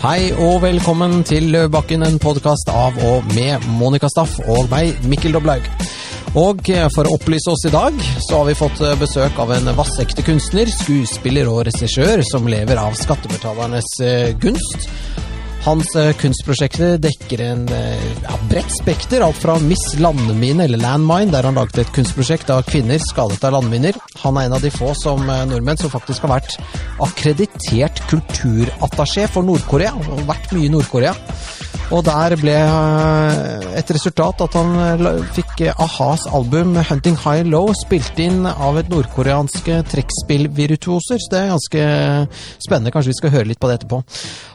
Hei og velkommen til Løvbakken, en podkast av og med Monica Staff og meg, Mikkel Doblaug. Og for å opplyse oss i dag, så har vi fått besøk av en vassekte kunstner, skuespiller og regissør som lever av skattebetalernes eh, gunst. Hans eh, kunstprosjekter dekker en eh, ja, bredt spekter, alt fra Miss Landmine, eller Landmine, der han laget et kunstprosjekt av kvinner skadet av landminer. Han er en av de få som eh, nordmenn som faktisk har vært akkreditert kulturattaché for Nord-Korea, og vært mye i Nord-Korea. Og der ble et resultat at han fikk a-has album 'Hunting High Low' spilt inn av et nordkoreanske trekkspillvirtuoser. Så det er ganske spennende. Kanskje vi skal høre litt på det etterpå.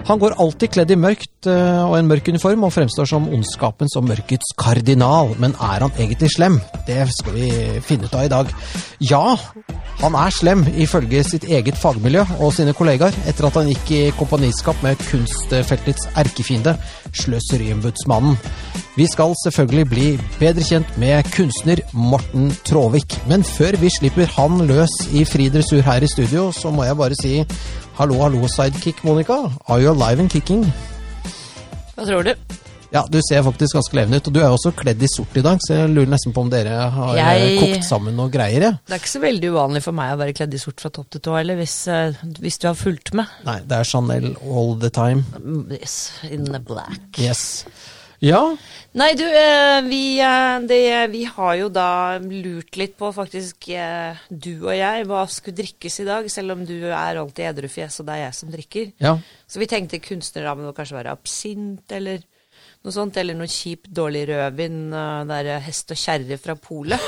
Han går alltid kledd i mørkt og en mørk uniform og fremstår som ondskapens og mørkets kardinal. Men er han egentlig slem? Det skal vi finne ut av i dag. Ja, han er slem, ifølge sitt eget fagmiljø og sine kollegaer, etter at han gikk i kompaniskap med kunstfeltets erkefiende, Sløseriombudsmannen. Vi skal selvfølgelig bli bedre kjent med kunstner Morten Tråvik. Men før vi slipper han løs i fri dressur her i studio, så må jeg bare si hallo, hallo, sidekick Monica. Are you alive and kicking? Hva tror du? Ja, du ser faktisk ganske levende ut. Og du er jo også kledd i sort i dag, så jeg lurer nesten på om dere har Jeg- kokt sammen noe greier. Ja. Det er ikke så veldig uvanlig for meg å være kledd i sort fra topp til tå, eller hvis, eh, hvis du har fulgt med. Nei, det er Chanel all the time. Mm, Yes, in the black. Yes. Ja, Nei, du, eh, vi, eh, det, vi har jo da lurt litt på, faktisk, eh, du og jeg, hva skulle drikkes i dag, selv om du er alltid edrufjes, og det er jeg som drikker. ja. Så vi tenkte kunstnerrammen må kanskje være absint, eller noe sånt, eller noe kjip, dårlig rødvin, der er hest og kjerre fra polet.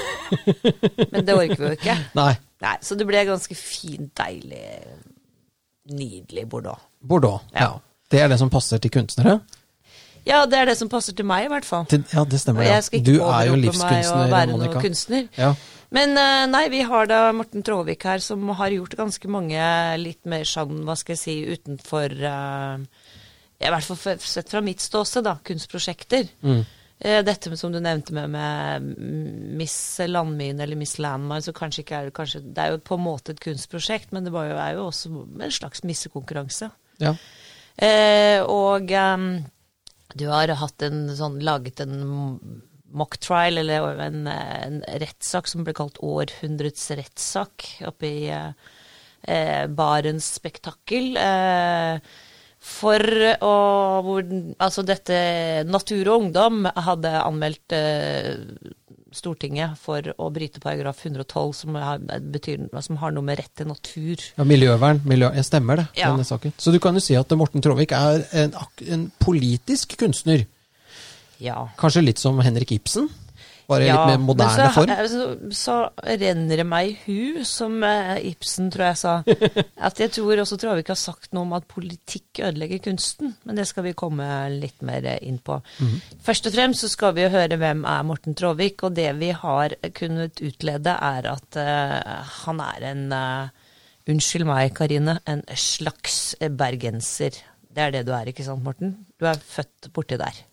Men det orker vi jo ikke. Nei. Nei, så det ble ganske fint, deilig, nydelig Bordeaux. Bordeaux. Ja. Ja. Det er det som passer til kunstnere? Ja, det er det som passer til meg, i hvert fall. Til, ja, det stemmer. Ja. Du er jo livskunstner, meg å være kunstner. Ja. Men eh, nei, vi har da Morten Tråvik her, som har gjort ganske mange litt mer sånn, hva skal jeg si, utenfor eh, I hvert fall sett fra mitt ståsted, da, kunstprosjekter. Mm. Eh, Dette med, som du nevnte med, med Miss Landmine eller Miss Landmine, så kanskje ikke er det kanskje Det er jo på en måte et kunstprosjekt, men det var jo, er jo også en slags missekonkurranse. ja. Eh, og um, du har hatt en sånn, laget en mock trial, eller en, en rettssak som ble kalt århundrets rettssak, oppe i eh, eh, Barents Spektakkel. Eh, for å hvor, Altså dette Natur og Ungdom hadde anmeldt eh, Stortinget for å bryte paragraf 112, som har, betyr, som har noe med rett til natur ja miljøvern. Miljø, jeg stemmer det. Ja. denne saken. Så du kan jo si at Morten Tråvik er en, en politisk kunstner. Ja. Kanskje litt som Henrik Ibsen? Bare litt mer moderne så, form? Så, så renner det meg i hu, som eh, Ibsen tror jeg sa, at jeg tror også Tråvik har sagt noe om at politikk ødelegger kunsten. Men det skal vi komme litt mer eh, inn på. Mhm. Først og fremst så skal vi høre hvem er Morten Tråvik, og det vi har kunnet utlede er at uh, han er en uh, Unnskyld meg, Karine, en slags bergenser. Det er det du er, ikke sant, Morten? Du er født borti der.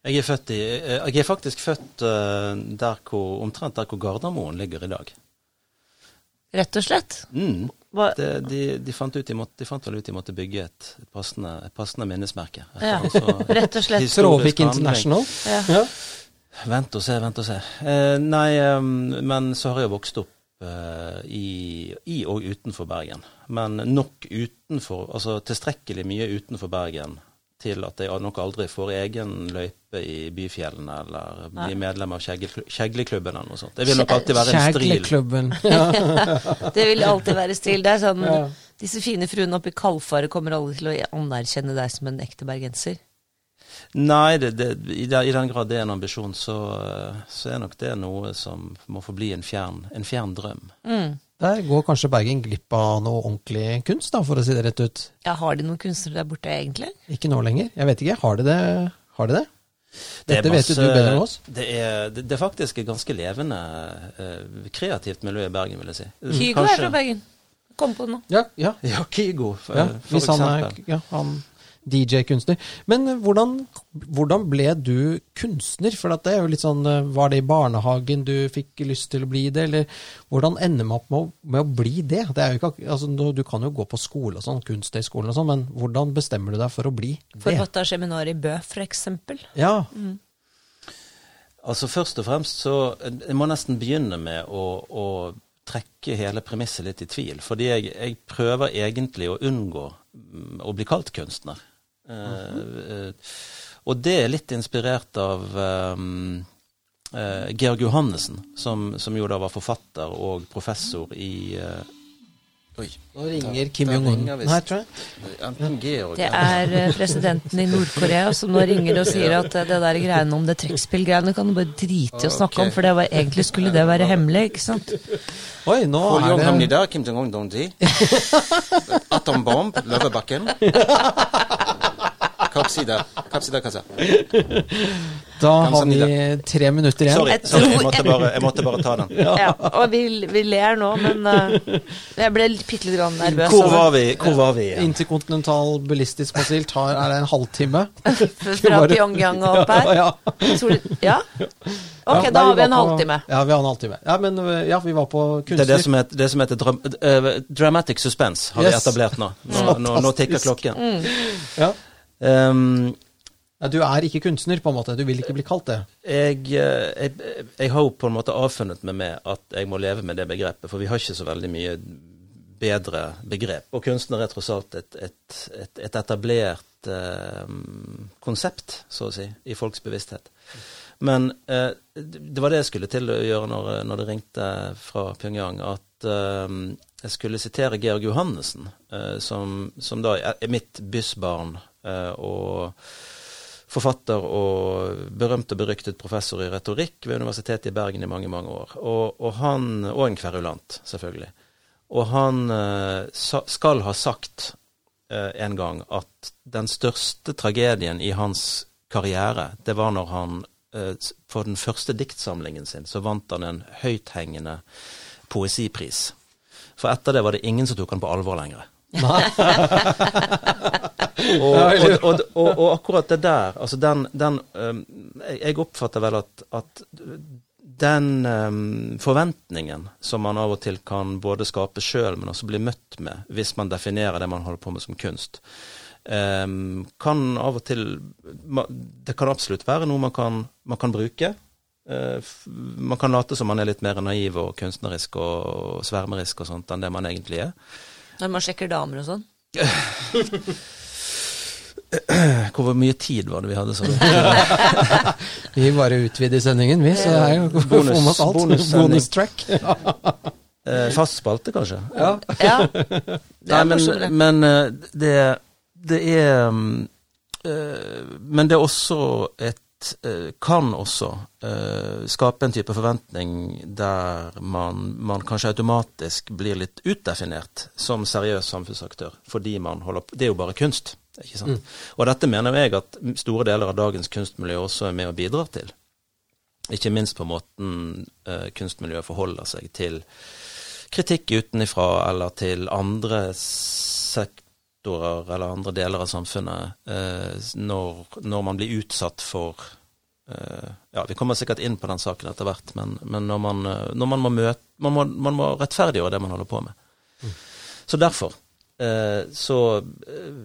Jeg er, født i, eh, jeg er faktisk født eh, der hvor, omtrent der hvor Gardermoen ligger i dag. Rett og slett. Mm. Det, de, de, fant ut de, måtte, de fant vel ut de måtte bygge et, et, passende, et passende minnesmerke. Ja, altså rett og slett. historisk Tråvik. International? ja. Ja. Vent og se, vent og se. Eh, nei, men så har jeg vokst opp eh, i, i og utenfor Bergen. Men nok utenfor, altså tilstrekkelig mye utenfor Bergen til at jeg nok aldri får egen løype i byfjellene eller bli medlem av Kjegleklubben eller noe sånt. Det vil nok alltid være en stril. Kjegleklubben. Ja. Det vil alltid være stril. Det er sånn, Ja. Disse fine fruene oppe i Kalfaret kommer alle til å anerkjenne deg som en ekte bergenser. Nei, det, det, i, den, i den grad det er en ambisjon, så, så er nok det noe som må forbli en fjern, en fjern drøm. Mm. Der går kanskje Bergen glipp av noe ordentlig kunst, da, for å si det rett ut. Ja, Har de noen kunstnere der borte, egentlig? Ikke nå lenger. Jeg vet ikke. Har de det? Har de det? Det masse, Dette vet jo du bedre enn oss. Det er, det, det er faktisk et ganske levende, eh, kreativt miljø i Bergen, vil jeg si. Kygo er fra Bergen. Kom på det nå. Ja, ja. Ja, Kygo, for, ja. for eksempel. han er ja, han, DJ-kunstner. Men hvordan, hvordan ble du kunstner? For det er jo litt sånn eh, Var det i barnehagen du fikk lyst til å bli det, eller hvordan ender man opp med å, med å bli det? det er jo ikke, altså, du kan jo gå på skole og sånn, kunsthøgskolen og sånn, men hvordan bestemmer du deg for å bli det? Forfatterseminar i Bø, for eksempel. Ja, Altså Først og fremst så Jeg må nesten begynne med å, å trekke hele premisset litt i tvil. Fordi jeg, jeg prøver egentlig å unngå mm, å bli kalt kunstner. Eh, eh, og det er litt inspirert av um, eh, Georg Johannessen, som, som jo da var forfatter og professor i Oi. nå ringer Kim Jong-un. ringer tror jeg. Det er presidenten i Nord-Korea som nå ringer og sier at det der greiene om det trekkspillgreiene kan du bare drite i å snakke om, for det var, egentlig skulle det være hemmelig, ikke sant? Oi, nå er det der, Kim Jong-un Dongji. Atombomb, Løvebakken. Kapsida, Kapsida Kasa. Da har vi tre minutter igjen. Sorry, sorry jeg, måtte bare, jeg måtte bare ta den. Ja, og vi, vi ler nå, men eh, jeg ble bitte litt grann nervøs. Hvor var vi, hvor var vi igjen? Interkontinental ballistisk missil tar er det en halvtime. Fra Pyongyang og opp her. Ja, Ja? Ok, da har vi en halvtime. Ja, vi har en halvtime. Ja, men ja, vi var på Det kunstner. er det som heter, det som heter dram, eh, dramatic suspense, har vi etablert nå. Nå, nå, nå tikker klokken. Ja. Um, du er ikke kunstner, på en måte. Du vil ikke bli kalt det. jeg, eh, jeg, jeg har jo på en måte avfunnet meg med at jeg må leve med det begrepet, for vi har ikke så veldig mye bedre begrep. Og kunstner er tross alt et, et, et, et etablert eh, konsept, så å si, i folks bevissthet. Men eh, det var det jeg skulle til å gjøre når, når det ringte fra Pyongyang, at eh, jeg skulle sitere Georg Johannessen, eh, som, som da er mitt byssbarn, og forfatter og berømt og beryktet professor i retorikk ved Universitetet i Bergen i mange, mange år. Og, og han, og en kverulant, selvfølgelig. Og han eh, skal ha sagt eh, en gang at den største tragedien i hans karriere, det var når han eh, for den første diktsamlingen sin, så vant han en høythengende poesipris. For etter det var det ingen som tok han på alvor lenger. og, og, og, og, og akkurat det der, altså den, den jeg, oppfatter vel at, at den um, forventningen som man av og til kan både skape sjøl, men også bli møtt med, hvis man definerer det man holder på med som kunst, um, kan av og til Det kan absolutt være noe man kan, man kan bruke. Eh, man kan late som man er litt mer naiv og kunstnerisk og svermerisk og sånt enn det man egentlig er. Når man sjekker damer og sånn. Hvor mye tid var det vi hadde sånn? Vi bare utvider sendingen, vi. Så det er jo Bonus- får med alt. Bonus, Bonus track. Eh, fast spalte, kanskje? Ja. Ja, det Nei, men, men eh, det, det er mm, eh, Men det er også et eh, Kan også eh, skape en type forventning der man, man kanskje automatisk blir litt utdefinert som seriøs samfunnsaktør, fordi man holder på Det er jo bare kunst, ikke sant? Og dette mener jeg at store deler av dagens kunstmiljø også er med og bidrar til. Ikke minst på måten eh, kunstmiljøet forholder seg til kritikk utenifra, eller til andre sektorer eller andre deler av samfunnet, eh, når, når man blir utsatt for Ja, vi kommer sikkert inn på den saken etter hvert, men, men når, man, eh, når man må møte man må, man må rettferdiggjøre det man holder på med. Så derfor eh, så eh,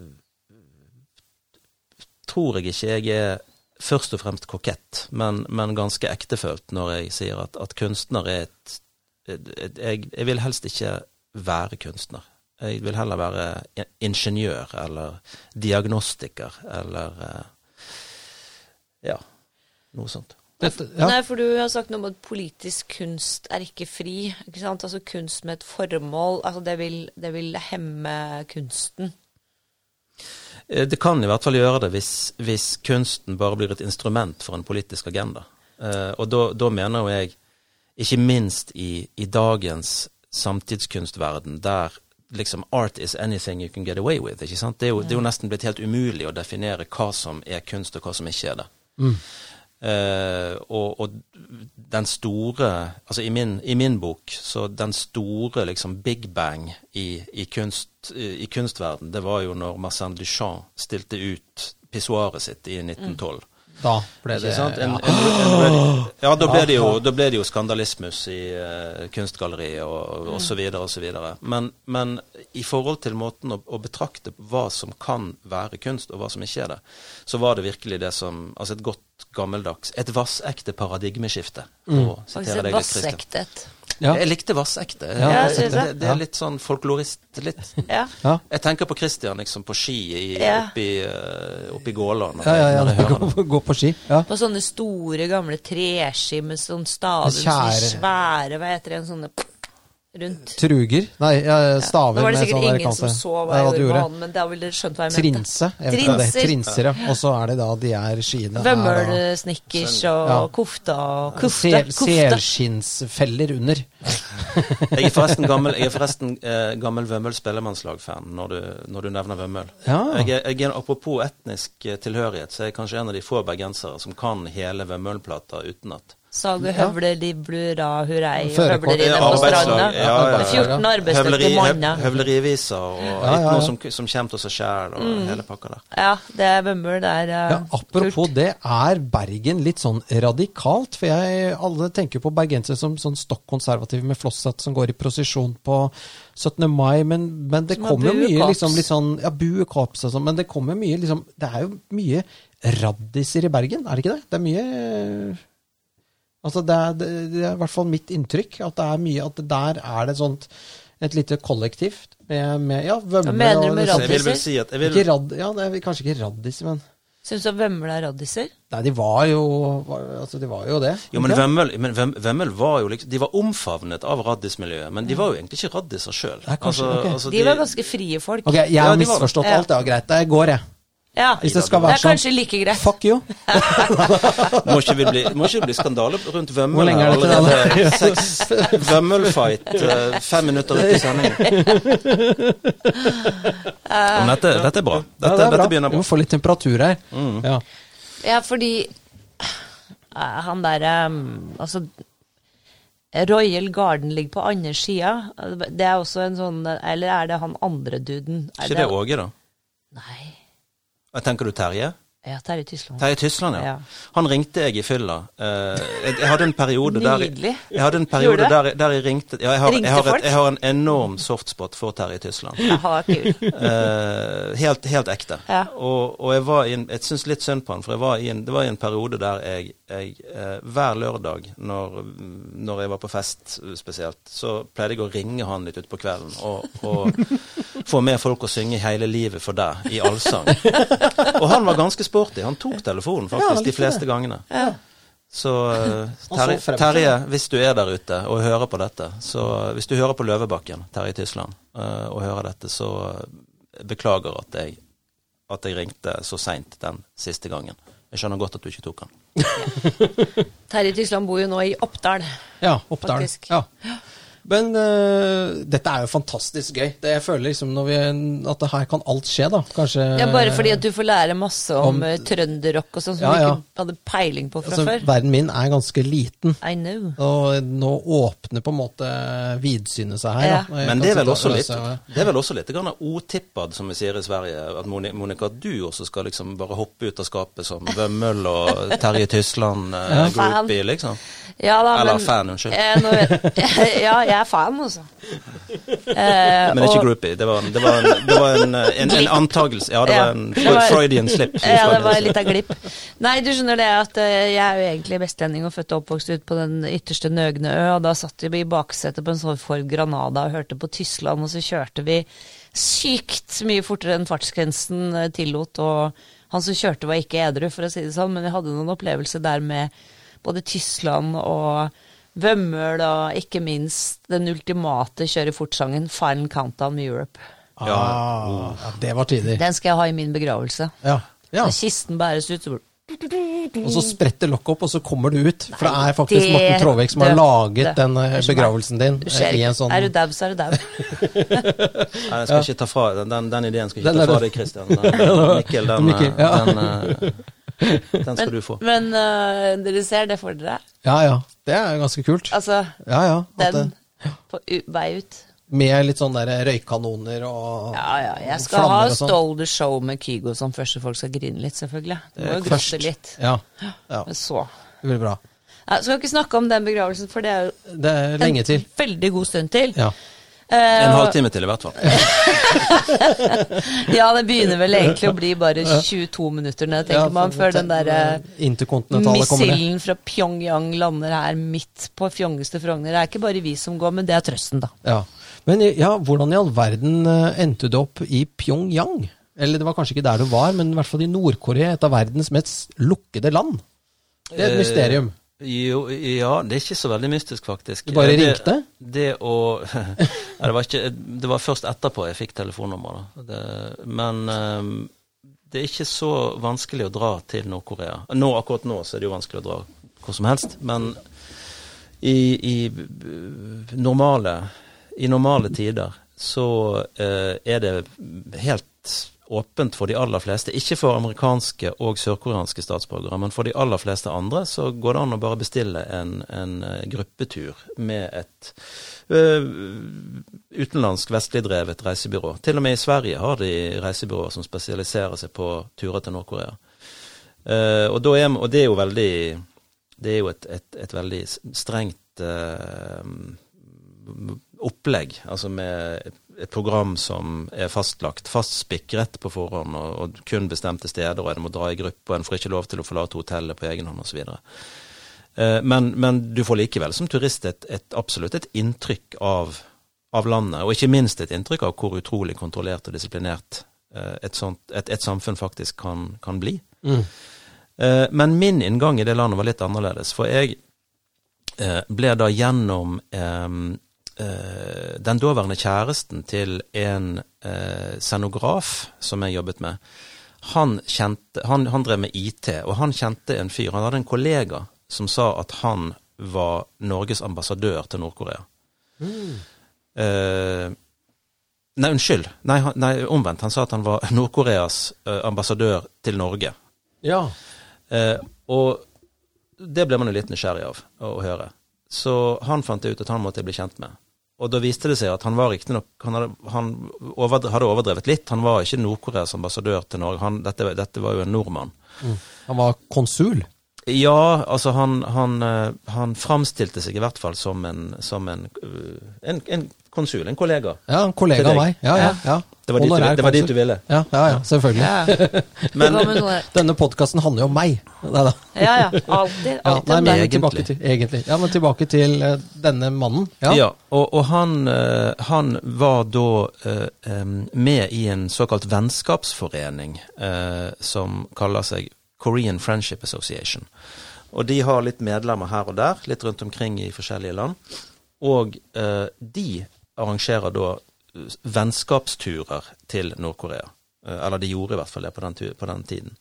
tror jeg ikke jeg er først og fremst kokett, men, men ganske ektefølt når jeg sier at, at kunstner er et, et, et jeg, jeg vil helst ikke være kunstner. Jeg vil heller være ingeniør eller diagnostiker eller eh, ja, noe sånt. Dette, ja. Nei, for du har sagt noe om at politisk kunst er ikke fri. ikke sant? Altså kunst med et formål. altså Det vil, det vil hemme kunsten. Eh, Det kan i hvert fall gjøre det hvis, hvis kunsten bare blir et instrument for en politisk agenda. Eh, og da, da mener jo jeg, ikke minst i, i dagens samtidskunstverden, der liksom art is anything you can get away with. ikke sant? Det er, jo, det er jo nesten blitt helt umulig å definere hva som er kunst, og hva som ikke er det. Eh, og, og den store Altså i min, i min bok, så den store liksom big bang i, i, kunst, i kunstverden, det var jo når Marcin Duchamp stilte ut pissoaret sitt i 1912. Da ble det sant? En, ja. en, en, ja, da ble det jo, da ble det jo skandalismus i uh, kunstgalleriet og, og så videre og så videre. Men, men i forhold til måten å, å betrakte hva som kan være kunst, og hva som ikke er det, så var det virkelig det som Altså et godt gammeldags Et vassekte paradigmeskifte. for å sitere deg litt, Christian. Ja. Jeg likte vassekte. Ja, det, det, det. er litt sånn folklorist. Litt. Ja. Ja. Jeg tenker på Christian liksom på ski i, Ja. oppi, oppi Gåland. Ja, ja, ja. Gå, gå på ski. Ja. På sånne store, gamle treski med sånn staver, svære, hva heter det, En sånne rundt. Truger? Nei, ja, staver Nå var det sikkert sånn ingen som så hva jeg gjorde men da ville dere skjønt hva jeg mente. Trinse. Jeg det. Trinser. Trinser, ja. Og så er det da de er skiene er Vømmølsnickers og Ja. kofta og kofte. Sel. Selskinnsfeller under. Jeg er forresten gammel, jeg er forresten, eh, gammel Vømmøl spellemannslag-fan, når, du- når du nevner Vømmøl. Ja. Jeg, jeg er, apropos etnisk eh, tilhørighet, så er jeg kanskje en av de få bergensere som kan hele Vømmøl-plata utenat. Sage høvler de blura hurrei høvleri, Førerkort. Ja, ja, ja, ja. 14 arbeidsdyktige i manner. høv- høvleriviser og ja. noe som, som kommer til seg sjæl og Mm. hele pakka der. Ja, det er vømmøl. Det er Ja, uh, apropos det, er Bergen litt sånn radikalt? For jeg, alle tenker på bergensere som sånn stokk konservative med flosshatt som går i prosesjon på 17. mai, men, men det kommer jo mye liksom litt sånn Ja, buekorps og sånn, men det kommer mye liksom Det er jo mye raddiser i Bergen, er det ikke det? Det er mye Altså, det er, det, det er i hvert fall mitt inntrykk, at det er mye At der er det sånt et lite kollektivt med, med ja, vømmøl Hva mener du med radiser? Vil vel Raddiser? si vil, Ikke radd, ja, det er kanskje ikke raddiser, men Syns du vømmøl er raddiser? Nei, de var jo var, Altså, de var jo det. Jo, men vømmel Vømmøl, var jo liksom De var omfavnet av raddismiljøet, men de var jo egentlig ikke raddiser sjøl. Altså, okay. altså De var ganske frie folk. Ok, jeg har ja, misforstått var... alt, det var greit. Jeg går, jeg. Ja, Hvis det skal det være er sånn. kanskje like greit. Fuck you. Må ikke vi bli, må ikke det bli skandale rundt Vømmøl? Hvor lenge er det til allerede? Seks Vømmøl-fight eh, fem minutter ut i sendingen. Men dette, dette er bra. Dette, Ja, det er bra. begynner Vi må få litt temperatur her. Ja. Ja, fordi eh, han derre um, Altså Royal Garden ligger på andre sida. Det er også en sånn Eller er det han andre duden? Er Ikke det Åge, da? Nei. Jeg Tenker du Terje? Ja, Terje Tysland. Terje Tysland, ja. Ja. Han ringte jeg i fylla. Eh, jeg, jeg hadde en periode der Nydelig. jeg hadde en periode der, der jeg ringte ja, jeg, har, Ringte jeg, har et, jeg har en enorm softspot for Terje Tysland. Jaha, kul. Eh, helt, helt ekte. Ja. Og, og jeg var i en, jeg syns litt synd på han, for jeg var i en, det var i en periode der jeg, jeg eh, hver lørdag når, når jeg var på fest spesielt, så pleide jeg å ringe han litt utpå kvelden og, og få med folk å synge 'Hele livet for deg' i allsang. Og han var ganske sporty. Han tok telefonen faktisk ja, de fleste gangene. Ja. Så eh, Terje, Terje, hvis du er der ute og hører på dette, så hvis du hører på Løvebakken, Terje Tysland, eh, og hører dette, så eh, beklager at jeg, at jeg ringte så seint den siste gangen. Jeg skjønner godt at du ikke tok den. Terje Tysland bor jo nå i Oppdal. Ja, Oppdal. Faktisk. Ja. Men uh, dette er jo fantastisk gøy. Det jeg føler liksom når vi, at det her kan alt skje, da. Kanskje Ja, Bare fordi at du får lære masse om, om- eh, trønderrock og sånn som Ja, du ikke hadde peiling på fra altså, før. Verden min er ganske liten. I know. Og nå åpner på en måte vidsynet seg her. Ja. Da. Men det er vel også litt, det er vel også litt grann otippad, som vi sier i Sverige. At Moni- Monica, du også skal liksom bare hoppe ut av skapet som Vømmøl og Terje Tysland, eh, liksom. Ja da, Eller men, fan, unnskyld. Eh, ja, jeg er fan, altså. Eh, Men ikke groupie. Det var en, det var en, det var en, en, en Glipp. antagelse. Ja, det var en det var- Freudian slip. Ja, det var litt av glipp. Nei, du skjønner det at eh, jeg er jo egentlig vestlending og født og oppvokst ut på den ytterste Nøgne ø, og da satt vi i baksetet på en sånn Ford Granada og hørte på Tyskland, og så kjørte vi sykt mye fortere enn fartsgrensen eh, tillot, og han som kjørte var ikke edru, for å si det sånn, men vi hadde noen opplevelser der med både Tyskland og Vømmøl, og ikke minst den ultimate kjøre fort-sangen, Final Countdown med Europe. Ah, ja, det var tider. Den skal jeg ha i min begravelse. Ja. ja. Når kisten bæres ut, så Og så spretter lokket opp, og så kommer du ut. For det er faktisk det Morten Tråvik som har laget den eh, Det den er- begravelsen din Du ser eh, i en sånn Er du dau, så er du dau. Nei, jeg skal ikke ta fra den, den, den ideen skal ikke Den ikke ta fra deg, Christian. Den, Mikkel, den, Mikkel, ja. den, eh, Den skal du få. Men uh, dere ser det for dere? Ja ja, det er ganske kult. Altså, Ja ja. den det- på u vei ut? Med litt sånn der røykkanoner og Ja, ja. Jeg skal ha sånn. Stole the Show med Kygo som første folk skal grine litt, selvfølgelig. Det må jo gråte litt. Ja, ja, Men så det blir bra. Jeg skal ikke snakke om den begravelsen, for det er jo Det er lenge til. en veldig god stund til. Ja. Eh, En og- halvtime til, i hvert fall. Ja, det begynner vel egentlig å bli bare 22 minutter når jeg tenker man, om, før den derre kommer ned. missilen fra Pyongyang lander her midt på fjongeste Frogner. Det er ikke bare vi som går, men det er trøsten, da. Ja. Men ja, hvordan i all verden eh, endte du opp i Pyongyang? Eller det var kanskje ikke der du var, men i hvert fall i Nord-Korea, et av verdens mest lukkede land. Det er et mysterium. mysterium. Jo, ja, det er ikke så veldig mystisk, faktisk. Du bare det, ringte? Det å Nei, det var ikke Det var først etterpå jeg fikk telefonnummeret. Men um, det er ikke så vanskelig å dra til Nord-Korea. Nå, akkurat nå så er det jo vanskelig å dra hvor som helst, men i, i normale i normale tider så uh, er det helt åpent for de aller fleste. Ikke for amerikanske og sørkoreanske statsborgere, men for de aller fleste andre så går det an å bare bestille en, en eh, gruppetur med et øh, utenlandsk vestlig drevet reisebyrå. Til og med i Sverige har de reisebyråer som spesialiserer seg på turer til Nord-Korea. Uh, og, og det er jo veldig Det er jo et, et, et veldig strengt uh, opplegg, altså med et program som er fastlagt, fastspikret på forhånd, og, og kun bestemte steder, og en må dra i gruppe, og en får ikke lov til å forlate hotellet på egen hånd osv. Eh, men, men du får likevel som turist et, et, absolutt et inntrykk av, av landet, og ikke minst et inntrykk av hvor utrolig kontrollert og disiplinert eh, et, sånt, et, et samfunn faktisk kan, kan bli. Mm. Eh, Men min inngang i det landet var litt annerledes. For jeg eh, ble da gjennom eh, den daværende kjæresten til en eh, scenograf som jeg jobbet med. Han, kjente, han, han drev med IT, og han kjente en fyr. Han hadde en kollega som sa at han var Norges ambassadør til Nord-Korea. Eh, nei, unnskyld. Nei, han, nei, omvendt. Han sa at han var Nord-Koreas eh, ambassadør til Norge. Ja. Eh, og det ble man jo litt nysgjerrig av å, å høre. Så han fant ut at han måtte bli kjent med. Og da viste det seg at han var riktignok Han, hadde, han over, hadde overdrevet litt. Han var ikke Nord-Koreas ambassadør til Norge. Han, dette, dette var jo en nordmann. Han var konsul. Ja, altså han, han, eh, han framstilte seg i hvert fall som en, som en, eh, en, en konsul, en kollega. Ja, en kollega av meg. Ja, ja, ja. Det var dit du, det var dit du ville. Ja, ja, ja, selvfølgelig. Ja, Men, noe- Denne podkasten handler jo om meg. Nei da. ja, ja. Alltid. Ja, alltid nei, men. Egentlig. tilbake til, egentlig. Ja, men tilbake til uh, denne mannen. Ja. Ja, og, og han, uh, han var da uh, um, med i en såkalt vennskapsforening eh, som kaller seg Korean Friendship Association. Og de har litt medlemmer her og der, litt rundt omkring i forskjellige land. Og eh, de arrangerer da eh, vennskapsturer til Nord-Korea. Eh, eller de gjorde i hvert fall det på den, på den tiden.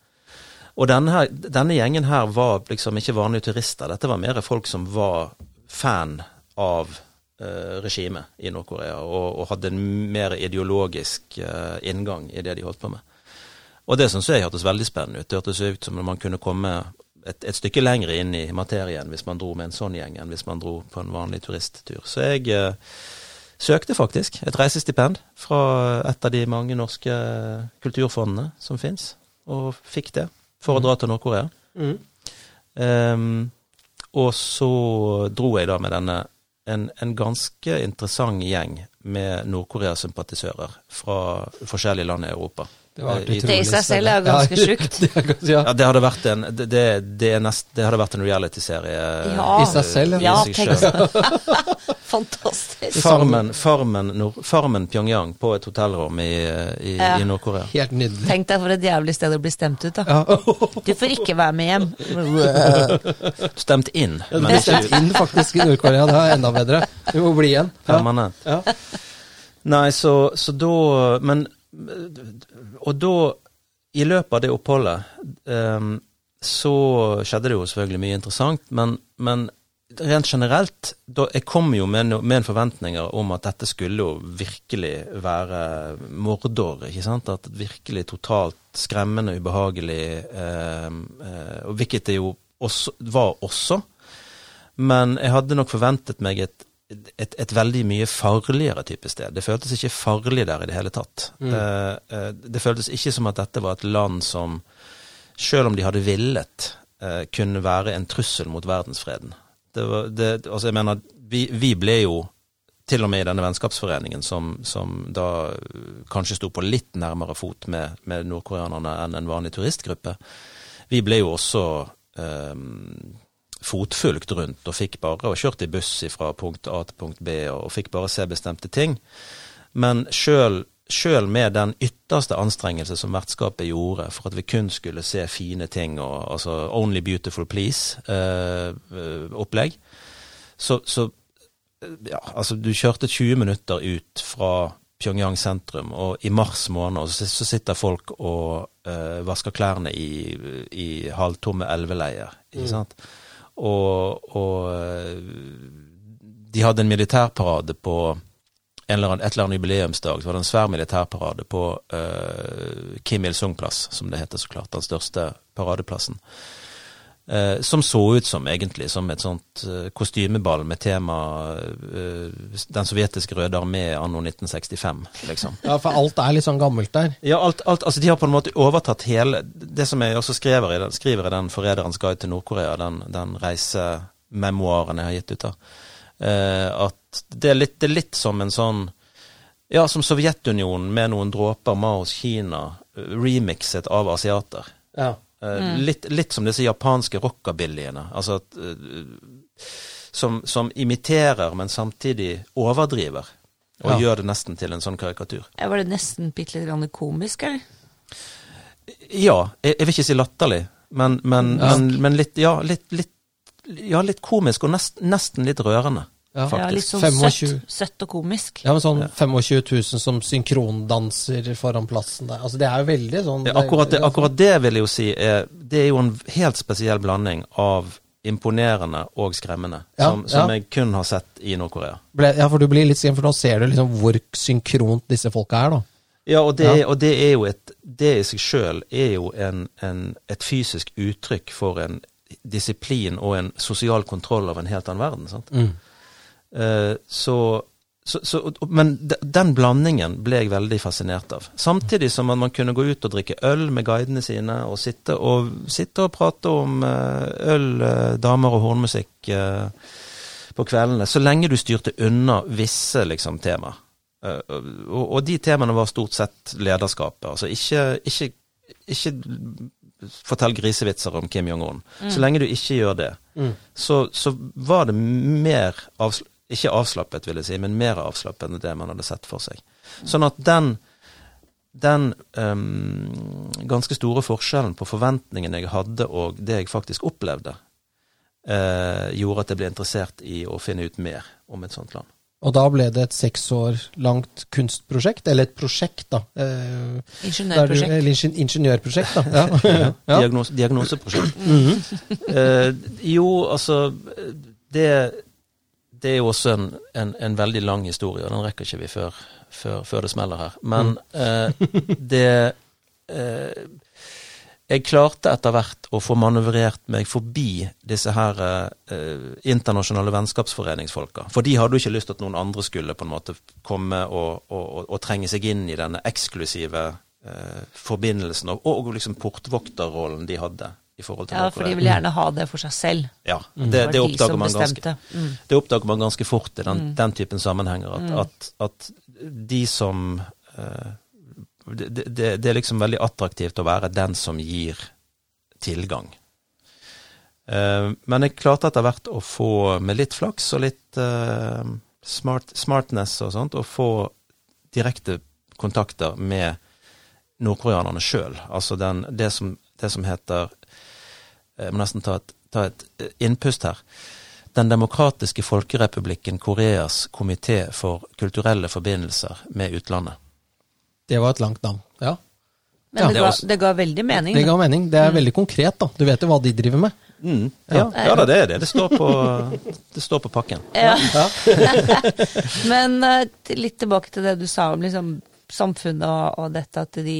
Og denne, her, denne gjengen her var liksom ikke vanlige turister. Dette var mer folk som var fan av eh, regimet i Nord-Korea, og, og hadde en mer ideologisk eh, inngang i det de holdt på med. Og det syns jeg hørtes veldig spennende ut. Det hørtes ut som om man kunne komme et, et stykke lenger inn i materien hvis man dro med en sånn gjeng enn hvis man dro på en vanlig turisttur. Så jeg eh, søkte faktisk et reisestipend fra et av de mange norske kulturfondene som fins, og fikk det for å dra til Nord-Korea. Mm. Um, og så dro jeg da med denne en, en ganske interessant gjeng med Nord-Korea-sympatisører fra forskjellige land i Europa. Det Eh, Det i seg selv er ganske Ja, sjukt. det er ja. Ja, det hadde vært en, det, det, det, nest, det hadde vært en reality-serie. Ja. I seg selv, Ja, i seg selv. Fantastisk. Farmen, farmen, Nord, farmen Pyongyang på et hotellrom i, i, Ja. i Nord-Korea. Helt nydelig. Tenk deg for et jævlig sted å bli stemt ut, da. Ja. Du får ikke være med hjem. Stemt inn, Ja, du det ble inn faktisk i Nord-Korea. Det er enda bedre. Du må bli igjen. Ja. permanent. Ja. Nei, så, så da Men Og da, i løpet av det oppholdet, um, så skjedde det jo selvfølgelig mye interessant, men, men rent generelt, da, jeg kom jo med, no, med en forventninger om at dette skulle jo virkelig være mordår. ikke sant? At virkelig totalt skremmende, ubehagelig, eh, eh, hvilket det jo også, var også. Men jeg hadde nok forventet meg et, et, et, veldig mye farligere type sted. Det føltes ikke farlig der i det hele tatt. Mm. Eh, eh det føltes ikke som at dette var et land som, selv om de hadde villet, eh, kunne være en trussel mot verdensfreden. Det var, det, altså jeg mener, vi, vi, ble jo til og med i denne vennskapsforeningen, som, som da kanskje sto på litt nærmere fot med, med nordkoreanerne enn en vanlig turistgruppe, vi ble jo også eh, fotfulgt rundt og fikk bare og kjørt i buss fra punkt A til punkt B og, og fikk bare se bestemte ting. Men sjøl sjøl med den ytterste anstrengelse som vertskapet gjorde for at vi kun skulle se fine ting, og, altså Only Beautiful Please-opplegg, eh, så, så, ja, altså du kjørte 20 minutter ut fra Pyongyang sentrum, og i mars måned så, så sitter folk og eh, vasker klærne i, i halvtomme elveleier, ikke mm. Og, og eh, de hadde en militærparade på eller annen, et eller annet jubileumsdag så var det en svær militærparade på uh, Kim Il-sung-plass, som det heter så klart, den største paradeplassen. Uh, som så ut som egentlig som et sånt eh, kostymeball med tema Den sovjetiske røde armé anno 1965, liksom. Ja, for alt er litt sånn gammelt der? Ja, alt, alt, altså de har på en måte overtatt hele Det som jeg også skriver i den, skriver i den 'Forræderens guide til Nord-Korea', den, den reisememoaren jeg har gitt ut, da, at det er, litt, det er litt som en sånn Ja, som Sovjetunionen med noen dråper Maos Kina, remixet av asiater. Ja. Eh, mm. Litt, litt, som disse japanske rockabillyene. Altså at, uh, som, som, imiterer, men samtidig overdriver. Og ja. gjør det nesten til en sånn karikatur. Var det nesten bitte litt komisk, eller? Ja. Jeg, jeg, vil ikke si latterlig, men, men, ja. men, men litt, ja, litt, litt, ja, litt komisk, og nest, nesten litt rørende. Ja, faktisk. Ja, litt sånn søtt, søtt, og komisk. Ja, men sånn 25 000 som synkrondanser foran plassen der. Altså, det er jo veldig sånn ja, akkurat, det, akkurat, det, vil jeg jo si er Det er jo en helt spesiell blanding av imponerende og skremmende, ja, som, som jeg kun har sett i Nord-Korea. Ja, for du blir litt skremt, for nå ser du liksom hvor synkront disse folka er, da. Ja, og det, ja. og det er jo et Det i seg sjøl er jo en, en, et fysisk uttrykk for en disiplin og en sosial kontroll av en helt annen verden. sant? Mm. Eh, så, så, så, men den blandingen ble jeg veldig fascinert av. Samtidig som man, man kunne gå ut og drikke øl med guidene sine, og sitte og, sitte og prate om eh, øl, eh, damer og hornmusikk på kveldene, så lenge du styrte unna visse liksom, tema. Og, og, de temaene var stort sett lederskapet. Altså ikke, ikke, ikke fortell grisevitser om Kim Jong-un. Mm. Så lenge du ikke gjør det, mm. så, så, var det mer avsl ikke avslappet, vil jeg si, men mer avslappet enn det man hadde sett for seg. Sånn at den, den um, ganske store forskjellen på forventningene jeg hadde og det jeg faktisk opplevde, uh, gjorde at jeg ble interessert i å finne ut mer om et sånt land. Og da ble det et seks år langt kunstprosjekt, eller et prosjekt, da. Eh, ingeniørprosjekt. Du, eller ingeniørprosjekt, da. Ja. ja. Diagnose, diagnoseprosjekt. Mm -hmm. eh, jo, altså det det er jo også en, en, en, veldig lang historie, og den rekker ikke vi før, før, før det smeller her. Men mm. eh, det eh, Jeg klarte etter hvert å få manøvrert meg forbi disse her eh, internasjonale vennskapsforeningsfolka. For de hadde jo ikke lyst til at noen andre skulle på en måte komme og, og, og, og trenge seg inn i denne eksklusive eh, forbindelsen, og, og liksom portvokterrollen de hadde i forhold til Ja, for de vil gjerne ha det for seg selv. Ja, det, det, det, oppdager, man ganske, mm. det oppdager man ganske fort i den, mm. den typen sammenhenger. At, mm. at, at de som uh, det, er liksom veldig attraktivt å være den som gir tilgang. Uh, men jeg klarte etter hvert å få, med litt flaks og litt uh, smart, smartness og sånt, å få direkte kontakter med nordkoreanerne sjøl. Altså den, det, som, det som heter jeg må nesten ta et, ta et eh, innpust her. Den demokratiske folkerepublikken Koreas komité for kulturelle forbindelser med utlandet. Det var et langt navn, ja. Men ja. det, ga, det, ga, veldig mening. Det ga mening. Det er mm. veldig konkret, da. Du vet jo hva de driver med. Mm. Ja, ja da, det er det. Det står på, det står på pakken. Ja. Men eh, litt tilbake til det du sa om liksom, samfunnet og, og dette at de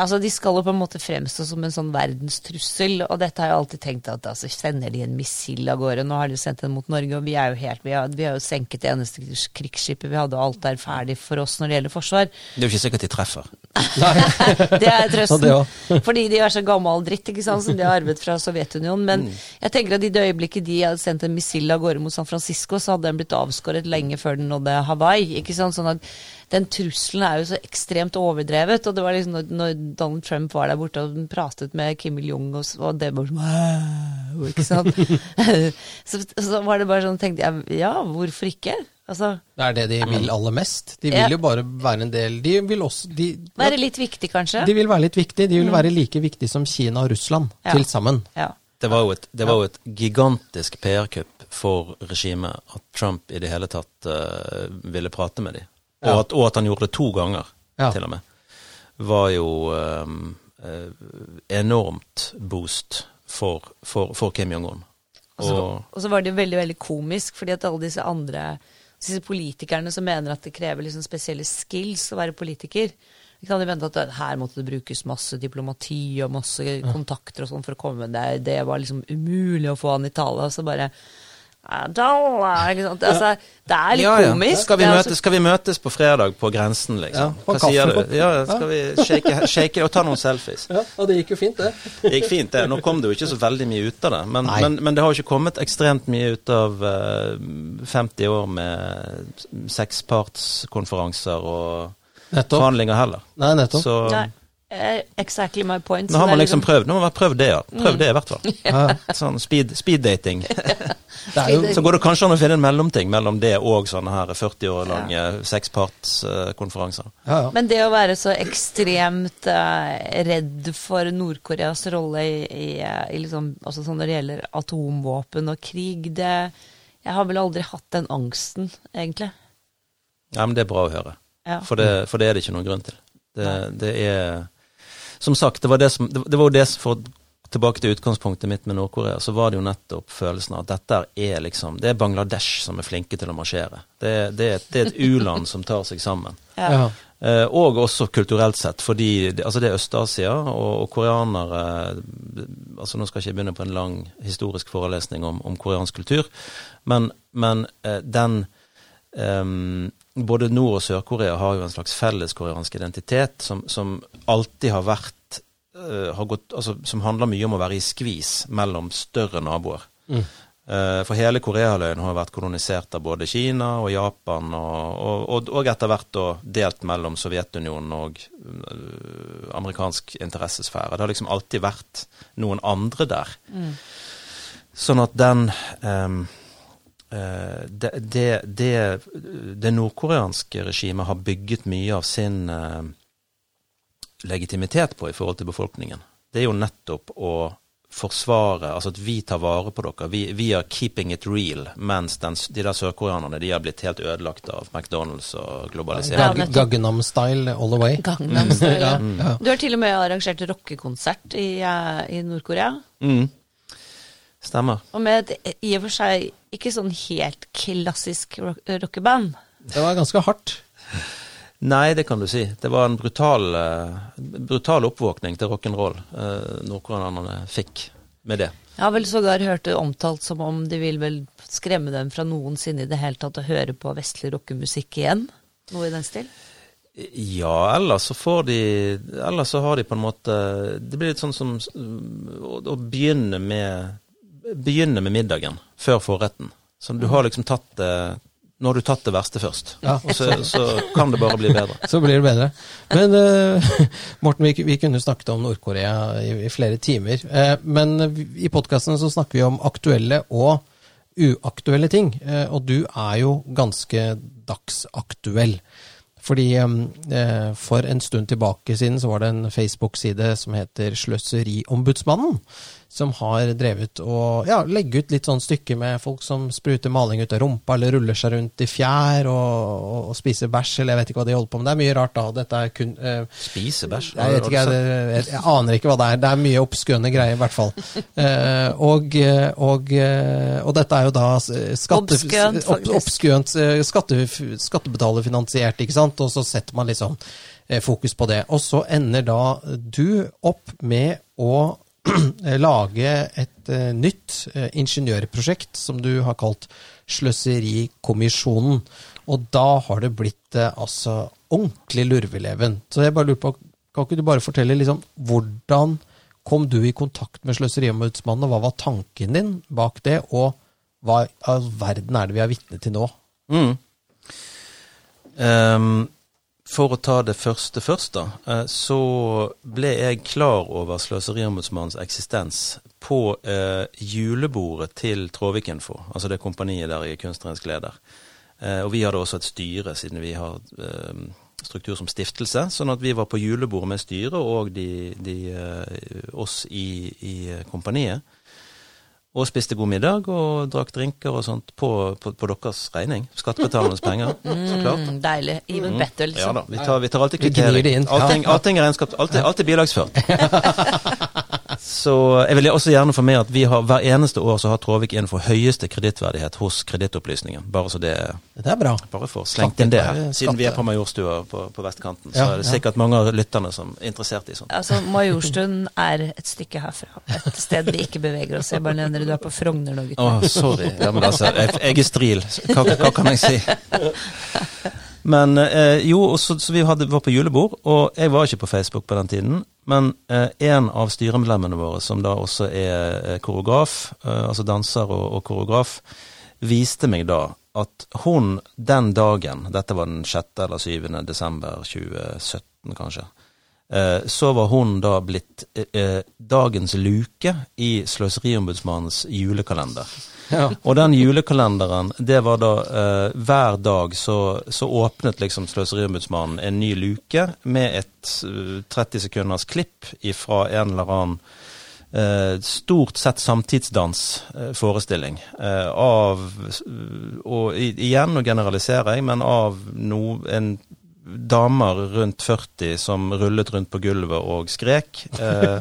Altså, de skal jo på en måte fremstå som en sånn verdenstrussel, og dette har jeg alltid tenkt at altså, sender de en missil av gårde. Nå har de sendt den mot Norge, og vi er jo helt Vi har, vi har jo senket det eneste krigsskipet vi hadde, og alt er ferdig for oss når det gjelder forsvar. Det er jo ikke sikkert de treffer. Det er trøsten. Fordi de er så gammel dritt ikke sant, som de har arvet fra Sovjetunionen. Men Mm. jeg tenker at i det øyeblikket de hadde sendt en missil av gårde mot San Francisco, så hadde den blitt avskåret lenge før den nådde Hawaii. ikke sant, sånn at den trusselen er jo så ekstremt overdrevet. Og det var liksom når, når Donald Trump var der borte og pratet med Kim Il-jung, og, og det var sånn Ikke sant? så, så var det bare sånn, tenkte jeg, ja, hvorfor ikke? Altså, Det er det de vil aller mest. De Ja. vil jo bare være en del De vil også de, være litt viktig, kanskje? de vil være litt viktig. De vil være like viktig som Kina og Russland Ja. til sammen. Ja. Det var jo et, det var jo et gigantisk PR-kupp for regimet at Trump i det hele tatt uh, ville prate med dem. Og, at, og at han gjorde det to ganger, til og med, var jo eh, enormt boost for, for, for Kim Jong-un. Og så, Og og så var det jo veldig veldig komisk, fordi at alle disse andre disse politikerne som mener at det krever liksom spesielle skills å være politiker Vi kan jo vente at her måtte det brukes masse diplomati og masse kontakter og sånn for å komme med det. Det var liksom umulig å få han i tale. Og så bare «Ah, ikke sant? Altså, det er litt ja, ja. komisk. Skal vi, møtes, skal vi møtes på fredag på grensen, liksom? Ja, Hva sier du? Ja, skal vi shake, shake og ta noen selfies? Ja, og det gikk jo fint, det. Det gikk fint, det. Nå kom det jo ikke så veldig mye ut av det. Men, men, men det har jo ikke kommet ekstremt mye ut av eh, 50 år med sekspartskonferanser og Nettopp. forhandlinger heller. Nei, nettopp. Så Nei, eh, exactly my point. nå har man liksom prøvd. Nå har man prøvd det, ja. Prøvd det i hvert fall. Ja, Sånn speed, er jo Så går det kanskje an å finne en mellomting mellom det og sånne her 40 år lange sekspartskonferanser. ja, ja. Men det å være så ekstremt uh, redd for Nord-Koreas rolle i, i, eh, i liksom, altså sånn når det gjelder atomvåpen og krig, det Jeg har vel aldri hatt den angsten, egentlig. Ja, men det er bra å høre. Ja. For det, for det er det ikke noen grunn til. Det, det er Som sagt, det var, det, som, det, var det som for Tilbake til utgangspunktet mitt med Nord-Korea, så var det jo nettopp følelsen av at dette er liksom Det er Bangladesh som er flinke til å marsjere. Det, det, et- det er et u-land som tar seg sammen. Ja. Eh, og også kulturelt sett, fordi det, altså det er Øst-Asia, og, og koreanere altså Nå skal jeg ikke begynne på en lang historisk forelesning om, om koreansk kultur, men, men eh, den ehm, Både Nord- og Sør-Korea har jo en slags felles koreansk identitet som, som alltid har vært uh, har gått, altså, Som handler mye om å være i skvis mellom større naboer. Mm. Eh, For hele Koreahalvøya har vært kolonisert av både Kina og Japan, og, og, og, og etter hvert da delt mellom Sovjetunionen og øh, amerikansk interessesfære. Det har liksom alltid vært noen andre der. Sånn at den ehm, eh, det, det, det, det nordkoreanske regimet har bygget mye av sin eh, legitimitet på i forhold til befolkningen, det er jo nettopp å forsvare, altså at vi tar vare på dere. Vi, vi er keeping it real, mens den, de der sørkoreanerne de har blitt helt ødelagt av McDonald's og globalisering. Gangnam style all the way. Gangnam Style. Ja. Du har til og med arrangert rockekonsert i, eh, i Nord-Korea. Mm. Stemmer. Og med et i og for seg ikke sånn helt klassisk rock rockeband. Det var ganske hardt. Nei, det kan du si. Det var en brutal, eh, brutal oppvåkning til rock'n'roll uh, nordkoreanerne fikk med det. Jeg har vel sågar hørt det omtalt som om de vil vel skremme dem fra noensinne i det hele tatt å høre på vestlig rockemusikk igjen. Noe i den stil. Ja, ellers så får de Ellers så har de på en måte Det blir litt sånn som å, å begynne med Begynne med middagen før forretten. Så du har liksom tatt det Nå har du tatt det verste først. Ja. Så, så kan det bare bli bedre. Så blir det bedre. Men uh, Morten, vi, vi kunne snakket om Nord-Korea i, i flere timer. Uh, men i podkasten så snakker vi om aktuelle og uaktuelle ting. Uh, og du er jo ganske dagsaktuell. Fordi eh, for en stund tilbake siden så var det en Facebook-side som heter Sløseriombudsmannen, som har drevet og ja, legge ut litt sånn stykker med folk som spruter maling ut av rumpa, eller ruller seg rundt i fjær og, og, og spiser bæsj, eller jeg vet ikke hva de holder på med. Det er mye rart da. Dette er kun uh, Spise bæsj? jeg, vet ikke, jeg, jeg, jeg, aner ikke hva det er. Det er mye obskøne greier, i hvert fall. Uh, og, og, eh, og, dette er jo da skatte, Obskønt, eh, skatte, skattebetalerfinansiert, ikke sant? Og så setter man liksom fokus på det. Og så ender da du opp med å lage et eh, nytt eh, ingeniørprosjekt som du har kalt Sløserikommisjonen. Og da har det blitt eh, altså ordentlig lurveleven. Så jeg bare lurer på, kan ikke du bare fortelle liksom hvordan kom du i kontakt med Sløseriombudsmannen, og hva var tanken din bak det, og hva i all verden er det vi er vitne til nå? Mm. Ehm, for å ta det første først, da, eh, så ble jeg klar over Sløseriombudsmannens eksistens på eh, julebordet til Tråvik-Info, altså det kompaniet der jeg er kunstnerisk leder. Eh, og vi hadde også et styre, siden vi har eh, struktur som stiftelse, sånn at vi var på julebordet med styret og de, de, eh, oss i, i kompaniet. Og spiste god middag og drakk drinker og sånt på, på, på deres regning. Skattebetalernes penger, så klart. Mm, deilig. Even Mm. better, Ja liksom. da, vi tar, vi tar alltid kvittering. Allting, allting er regnskap, alltid, alltid bilagsført. Så jeg vil også gjerne få med at vi har hver eneste år så har Tråvik Info høyeste kredittverdighet hos Kredittopplysningen. Bare så det Det er bra. bare for slengt inn det her. Siden vi er på Majorstua på, på vestkanten, så Ja, er det ja. sikkert mange av lytterne som er interessert i sånt. Altså, Majorstuen er et stykke herfra. Et sted vi ikke beveger oss. Jeg bare nevner det. Du er på Frogner nå, gutt. Oh, sorry. Ja, men altså, jeg, jeg er stril. Hva, hva kan jeg si? Men eh, jo, så, så vi hadde, var på julebord, og jeg var ikke på Facebook på den tiden. Men eh, en av styremedlemmene våre, som da også er eh, koreograf, eh, altså danser og, og koreograf, viste meg da at hun den dagen, dette var den 6. eller 7. desember 2017 kanskje, eh, så var hun da blitt eh, dagens luke i Sløseriombudsmannens julekalender. Og den julekalenderen, det var da eh, hver dag så, så åpnet liksom Sløseriombudsmannen en ny luke med et uh, 30 sekunders klipp fra en eller annen eh, stort sett samtidsdansforestilling. Eh, av Og i, igjen, nå generaliserer jeg, men av no, en damer rundt 40 som rullet rundt på gulvet og skrek. Eh,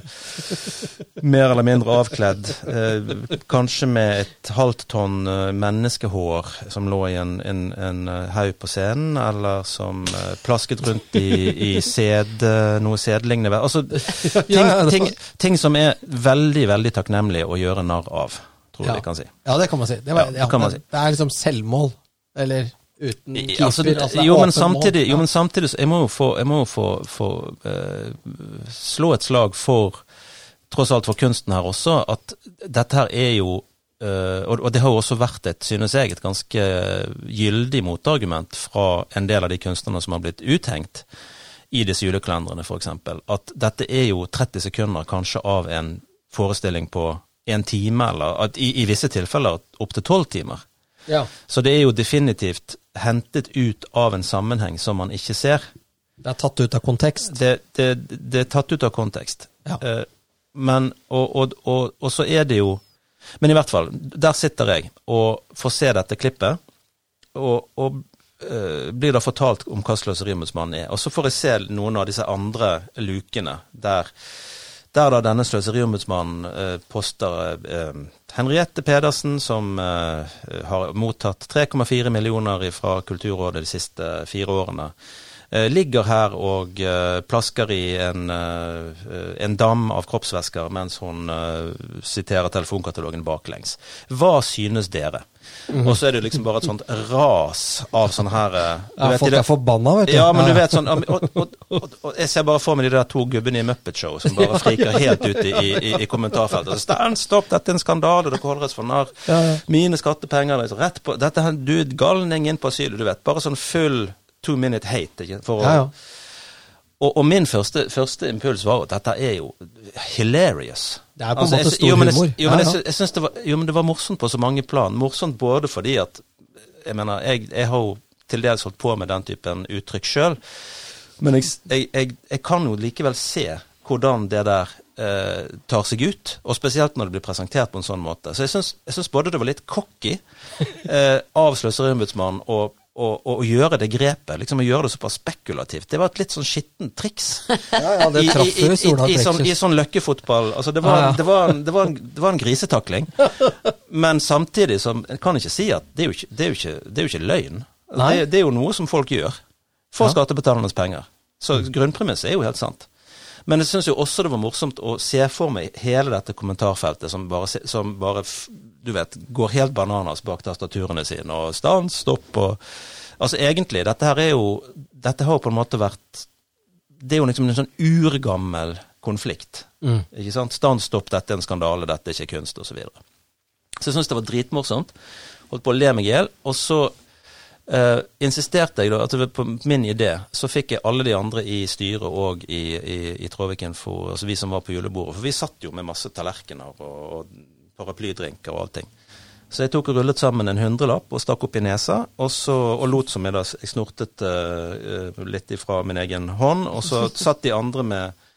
mer eller mindre avkledd. Eh, kanskje med et halvt tonn eh, menneskehår som lå i en, en, en eh, haug på scenen, eller som eh, plasket rundt i, i sed, eh, noe sedlignende. Altså, ting, ting, ting som er veldig, veldig takknemlig å gjøre narr av, tror jeg Ja. vi kan si. Ja, det kan man si. Det, var, ja, det kan man si. det er liksom selvmål. Eller uten I- keeper. altså, altså, er jo, men samtidig, mål. jo, men samtidig jeg må jo få, må få, få uh, slå et slag for tross alt for kunsten her også, at dette her er jo uh, og, og det har jo også vært et, synes jeg, et ganske gyldig motargument fra en del av de kunstnerne som har blitt uthengt i disse julekalenderne, f.eks. At dette er jo 30 sekunder kanskje av en forestilling på en time, eller at i, i visse tilfeller opptil tolv timer. Ja. Så det er jo definitivt hentet ut av en sammenheng som man ikke ser. Det er tatt ut av kontekst. Det, det, det er tatt ut av kontekst. Ja. Eh, men, og, og, og, og så er det jo Men i hvert fall, der sitter jeg og får se dette klippet, og, eh, blir da fortalt om hva Sløseriombudsmannen er. Og så får jeg se noen av disse andre lukene der der da denne sløseriombudsmannen eh, poster eh, Henriette Pedersen, som eh, har mottatt 3,4 millioner fra Kulturrådet de siste fire årene, ligger her og plasker i en, en dam av kroppsvæsker mens hun siterer telefonkatalogen baklengs. Hva synes dere? Og så er det liksom bare et sånt ras av sånn her eh, du Ja, vet, folk er forbanna, vet du. ja, men du vet sånn og, og, og, og, Jeg ser bare for meg de der to gubbene i Muppet Show som bare friker helt ut i, i, i kommentarfeltet. Stand, stopp, dette er en skandale, dere holder oss for narr. Mine skattepenger liksom, rett på Dette Du er galning inn på asyl, du vet. Bare sånn full two minute hate. Ikke? For å, Ja, ja. Og, og min første, første impuls var at dette er jo hilarious. Det er på en jeg måte stor jeg, humor. Jo, men jeg, jeg synes det var, jo, men det var morsomt på så mange plan. Morsomt både fordi at Jeg mener, jeg, jeg har jo til dels holdt på med den typen uttrykk sjøl. Men jeg, jeg, jeg, jeg kan jo likevel se hvordan det der eh, tar seg ut, og spesielt når det blir presentert på en sånn måte. Så jeg syns, både det var litt cocky eh, av Sløseriombudsmannen å å, å, gjøre det grepet, liksom å gjøre det såpass spekulativt. Det var et litt sånn skittent triks. Ja, ja, det traff jo Stordal I, i, sånn, I sånn løkkefotball. Altså, det, var, ah, ja. det, var, det, var en, det var en grisetakling. Men samtidig som Jeg kan ikke si at det er jo ikke, det er jo ikke, det er jo ikke løgn. Det, det, er jo noe som folk gjør for ja. skattebetalernes penger. Så grunnpremisset er jo helt sant. Men jeg syns også det var morsomt å se for meg hele dette kommentarfeltet som bare, som bare du vet, går helt bananas bak tastaturene sine, og stans, stopp og Altså egentlig, dette her er jo Dette har på en måte vært Det er jo liksom en sånn urgammel konflikt. Mm. Ikke sant? Stans, stopp, dette er en skandale, dette er ikke kunst, osv. Så, videre. så jeg syns det var dritmorsomt. Holdt på å le meg i hjel. Og så Uh, insisterte jeg da, at på min idé, så fikk jeg alle de andre i styret og i, i, i Tråvik Info, altså vi som var på julebordet, for vi satt jo med masse tallerkener og, og paraplydrinker og allting. Så jeg tok og rullet sammen en hundrelapp og stakk opp i nesa, og, så, og lot som jeg da jeg snortet uh, litt ifra min egen hånd, og så satt de andre med,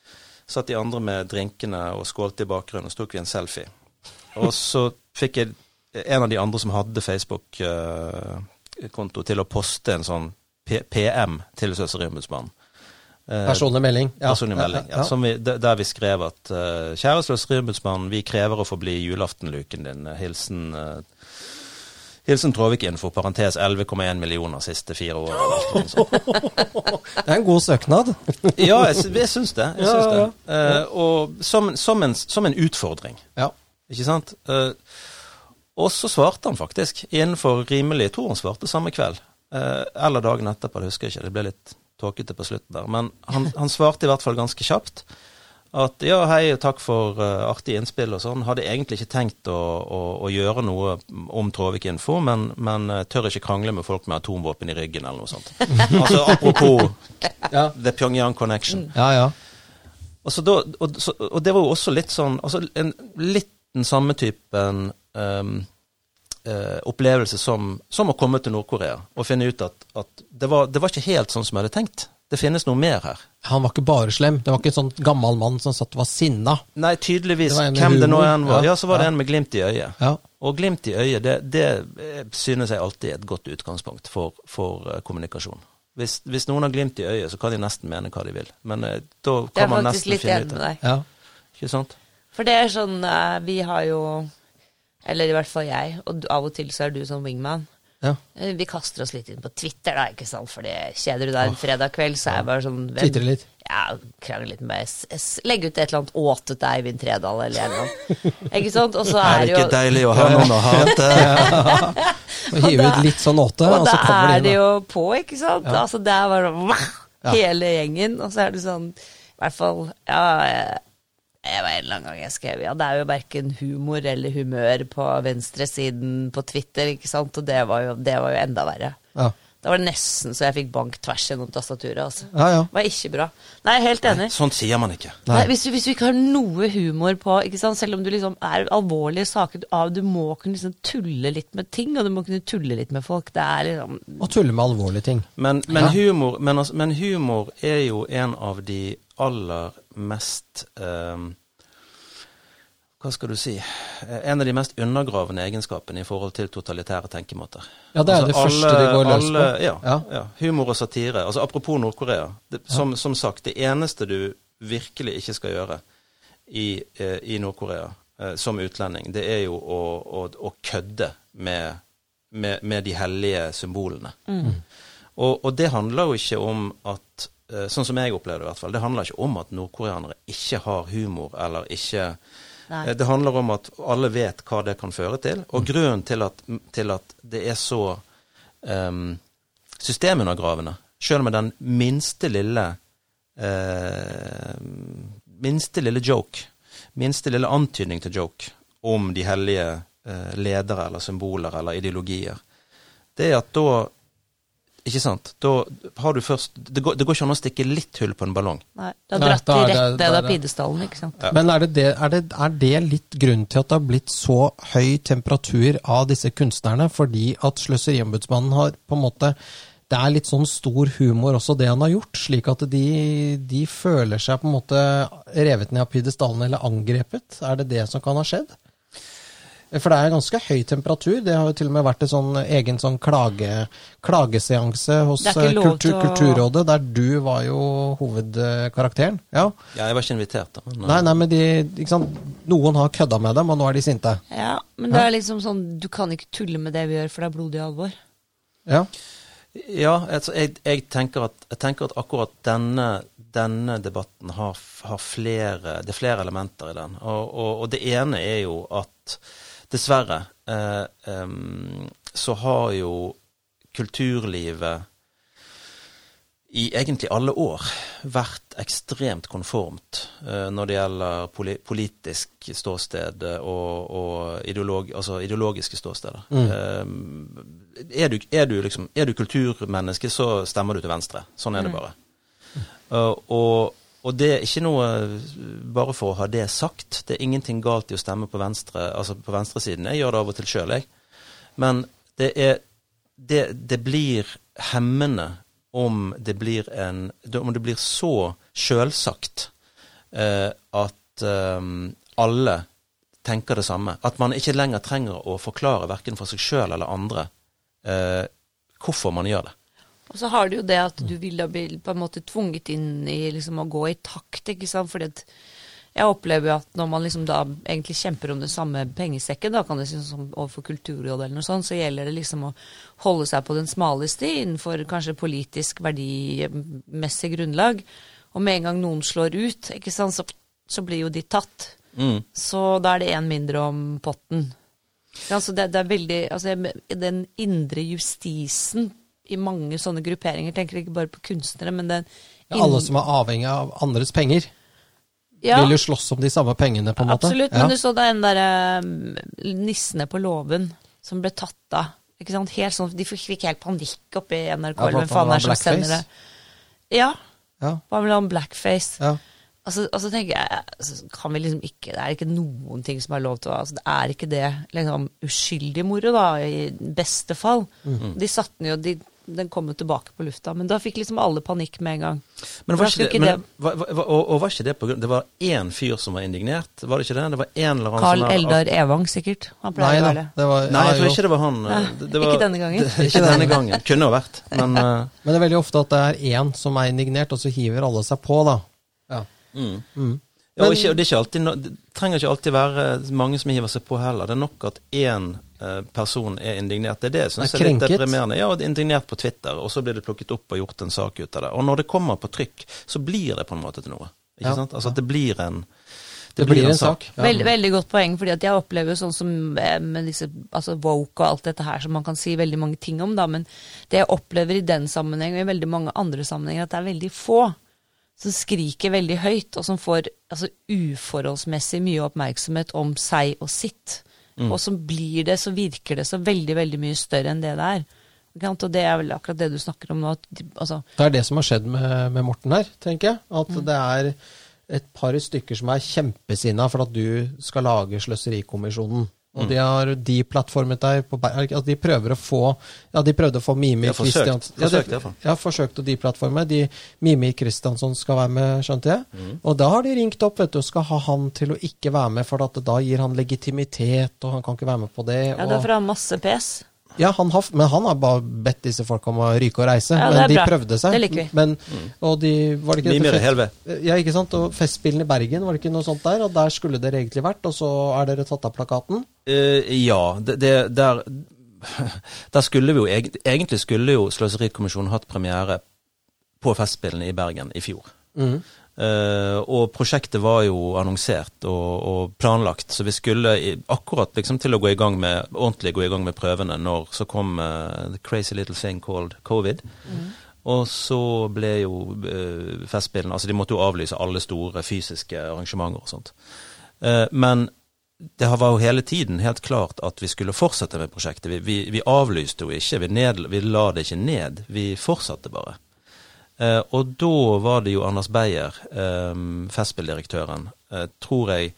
satt de andre med drinkene og skålte i bakgrunnen, og så tok vi en selfie. Og så fikk jeg en av de andre som hadde Facebook uh, konto til å poste en sånn PM til Sløseriombudsmannen. Eh, personlig melding. Ja. Personlig melding, ja. ja. Vi, der vi skrev at uh, kjære Sløseriombudsmann, vi krever å få bli julaftenluken din. Hilsen uh, Hilsen Tråvik-info, parentes 11,1 millioner siste fire år. det er en god søknad. ja, jeg, jeg syns det. Jeg syns det. Uh, og som, som, en, som, en, utfordring. Ja. Ikke sant? Uh, og så svarte han faktisk, innenfor rimelig Jeg tror han svarte samme kveld. Eller dagen etterpå, det husker jeg ikke. Det ble litt tåkete på slutten der. Men han, han, svarte i hvert fall ganske kjapt. At ja, hei, takk for uh, artige innspill og sånn. Hadde egentlig ikke tenkt å, å, å gjøre noe om Tråvik Info, men, men uh, tør ikke krangle med folk med atomvåpen i ryggen eller noe sånt. altså apropos ja. The Pyongyang Connection. Ja, ja. Og, da, og, så, og, det var jo også litt sånn altså en, Litt den samme typen um, uh, opplevelse som, som, å komme til Nord-Korea og finne ut at, at det, var, det, var, ikke helt sånn som jeg hadde tenkt. Det finnes noe mer her. Han var ikke bare slem. Det var ikke en sånn gammel mann som satt og var sinna. Nei, tydeligvis. Det Hvem det nå enn var. Ja, så var det en med glimt i øyet. Ja. Og glimt i øyet, det, det, eh, synes jeg alltid er et godt utgangspunkt for, for uh, kommunikasjon. Hvis, hvis, noen har glimt i øyet, så kan de nesten mene hva de vil. Men eh, da kan man nesten finne ut det. Det er faktisk litt enn med Ja. Ikke sant? For det er sånn Vi har jo eller i hvert fall jeg. Og av og til så er du som wingman. Ja. Eh, vi kaster oss litt inn på Twitter, da, ikke sant. Fordi kjeder du deg en fredag kveld, så er jeg bare sånn Twitter litt? Ja, krangle litt med Legge ut et eller annet åte til Eivind Tredal eller noe. ikke sant? Og så er det jo Er det ikke deilig å ha noen å hate? ja. Og hive ut litt sånn åte, og, og så kommer det inn. Og da er det jo på, ikke sant. Ja. Altså det er bare hele gjengen, og så er det sånn I hvert fall Ja jeg var en eller annen gang jeg skrev ja, det er jo verken humor eller humør på venstresiden på Twitter, ikke sant, og det var jo, det var jo enda verre. Ja. Da var det nesten så jeg fikk bank tvers gjennom tastaturet. altså. Ja, ja. Det var ikke bra. Nei, helt enig. Nei, sånt sier man ikke. Nei. Nei, hvis, du, hvis, du, ikke har noe humor på, ikke sant? selv om du liksom er alvorlige saker Du må kunne liksom tulle litt med ting, og du må kunne tulle litt med folk. Det er liksom Og tulle med alvorlige ting. Men, men, ja. humor, men, altså, men humor er jo en av de aller mest eh, hva skal du si En av de mest undergravende egenskapene i forhold til totalitære tenkemåter. Ja, det er altså, det første alle, de går løs på. Ja, ja. ja, Humor og satire. Altså Apropos Nord-Korea. Som, som, sagt, det eneste du virkelig ikke skal gjøre i, eh, i Nord-Korea eh, som utlending, det er jo å, å, å kødde med, med, med, de hellige symbolene. Mm. Og, og, det handler jo ikke om at eh, Sånn som jeg opplevde det, i hvert fall. Det handler ikke om at nordkoreanere ikke har humor eller ikke Nei. Eh, det handler om at alle vet hva det kan føre til. Og mm. grunnen til at, til at det er så um, systemundergravende, sjøl med den minste lille uh, minste lille joke, minste lille antydning til joke om de hellige uh, ledere eller symboler eller ideologier, det er at da ikke sant? Da har du først Det går, det går ikke an å stikke litt hull på en ballong. Nei, det har dratt i rette av pidestallen, ikke sant. Ja. Men er det, er, det, er det, litt grunn til at det har blitt så høy temperatur av disse kunstnerne? Fordi at Sløseriombudsmannen har på en måte det er litt sånn stor humor også, det han har gjort. Slik at de, de føler seg på en måte revet ned av pidestallen eller angrepet. Er det det som kan ha skjedd? For det er ganske høy temperatur. Det har jo til og med vært en sånn egen sånn klage, klageseanse hos lov kultur, å- Kulturrådet, der du var jo hovedkarakteren. Ja. Ja, jeg var ikke invitert, da. Men, Nei, nei, men de, ikke sant? noen har kødda med dem, og nå er de sinte. Ja, men det er liksom sånn Du kan ikke tulle med det vi gjør, for det er blodig alvor. Ja. Ja, altså, jeg, jeg, tenker at, jeg tenker at akkurat denne, denne debatten har, har flere Det er flere elementer i den. Og, og, og det ene er jo at dessverre eh, um, så har jo kulturlivet i egentlig alle år vært ekstremt konformt eh, når det gjelder poli politisk ståsted og, og ideolog, altså ideologiske ståsteder. Eh, er, du, er, du liksom, er du kulturmenneske, så stemmer du til venstre. Sånn er det bare. Uh, og, og det er ikke noe Bare for å ha det sagt, det er ingenting galt i å stemme på venstre, altså på venstresiden. Jeg gjør det av og til sjøl, jeg. Men det er det, det blir hemmende om det blir en Om det blir så sjølsagt eh, at eh, alle tenker det samme. At man ikke lenger trenger å forklare verken for seg sjøl eller andre eh, hvorfor man gjør det. Og så har du jo det at du vil da bli på en måte tvunget inn i liksom å gå i takt, ikke sant. Fordi at jeg opplever jo at når man liksom da egentlig kjemper om den samme pengesekken, da kan det synes som overfor Kulturrådet eller noe sånt, så gjelder det liksom å holde seg på den smale sti innenfor kanskje politisk verdimessig grunnlag. Og med en gang noen slår ut, ikke sant, så, så blir jo de tatt. Mm. Så da er det én mindre om potten. Ja, altså det, det er veldig altså Den indre justisen i mange sånne grupperinger, tenker ikke bare på kunstnere, men den Ja, alle som er avhengig av andres penger, ja, vil jo slåss om de samme pengene, på en måte. Absolutt, Ja. men du så da den derre nissene på låven som ble tatt av. Ikke sant? Helt sånn, de fikk helt panikk oppe i NRK, Ja, eller hvem faen er det som sender det? Ja, Ja, hva vil han blackface? ja. Altså, altså tenker jeg, altså, kan vi liksom ikke, Det er ikke noen ting som er lov til å altså, Det er ikke det liksom, uskyldig moro, da, i beste fall. Mhm. De satte den jo de, Den kom jo tilbake på lufta, men da fikk liksom alle panikk med en gang. Men var ikke det, men, det. og, og var ikke det på grunn Det var én fyr som var indignert, var det ikke det? Det var en eller annen Carl Eldar Evang, sikkert. Han Nei pleier å være det. Det var, Nei, jeg tror ikke det var han. Nei, Det, det var, ikke denne gangen. Det, ikke denne gangen. Kunne ha vært, men eh, Men det er veldig ofte at det er én som er indignert, og så hiver alle seg på, da. Ja. mm. Mm. Ja, og, ikke, og det, er ikke alltid, det trenger ikke alltid være mange som hiver seg på heller. Det er nok at én eh, person er indignert. Det er det jeg syns Er er litt deprimerende. Ja, er indignert på Twitter, og så blir det plukket opp og gjort en sak ut av det. Og når det kommer på trykk, så blir det på en måte til noe. Ikke Ja, sant? Altså at det blir en Det blir en sak. Ja. Veldig, veldig godt poeng, fordi at jeg opplever sånn som eh, med disse altså woke og alt dette her, som man kan si veldig mange ting om, da, men det jeg opplever i den sammenheng og i veldig mange andre sammenhenger, at det er veldig få som skriker veldig høyt, og som får altså, uforholdsmessig mye oppmerksomhet om seg og sitt. Og så blir det, så virker det så veldig, veldig mye større enn det det er. Og det er vel akkurat det du snakker om nå. At, altså, Det er det som har skjedd med, med Morten her, tenker jeg. At det er et par stykker som er kjempesinna for at du skal lage Sløserikommisjonen. Og de har deplattformet deg på altså De prøver å få Ja, de prøvde å få Mimi De har forsøkt. Christians- ja, de, ja, forsøkt å deplattforme. De, Mimi Kristiansson skal være med, skjønte jeg. Mm. Og da har de ringt opp vet du, og skal ha han til å ikke være med, for at da gir han legitimitet, og han kan ikke være med på det. ja, det er for å ha masse pes. ja, han har, men han har bare bedt disse folka om å ryke og reise. Ja, men de bra. prøvde seg. Det liker vi. Men, og de, var det ikke fest- Ja, ikke sant? Og Festspillene i Bergen, var det ikke noe sånt der? Og der skulle dere egentlig vært, og så er dere tatt av plakaten? Eh, ja, det, det, der, der skulle vi jo Egentlig skulle jo Sløserikommisjonen hatt premiere på Festspillene i Bergen i fjor. Eh, og prosjektet var jo annonsert og, og planlagt, så vi skulle i, akkurat liksom til å gå i gang med ordentlig gå i gang med prøvene når så kom uh, the crazy little thing called covid. Og så ble jo uh, Festspillene Altså, de måtte jo avlyse alle store fysiske arrangementer og sånt. Eh, men det var jo hele tiden helt klart at vi skulle fortsette med prosjektet. Vi, vi, vi avlyste jo ikke, vi, ned, vi la det ikke ned. Vi fortsatte bare. Eh, og da var det jo Anders Beyer, eh, Festspilldirektøren, eh, tror jeg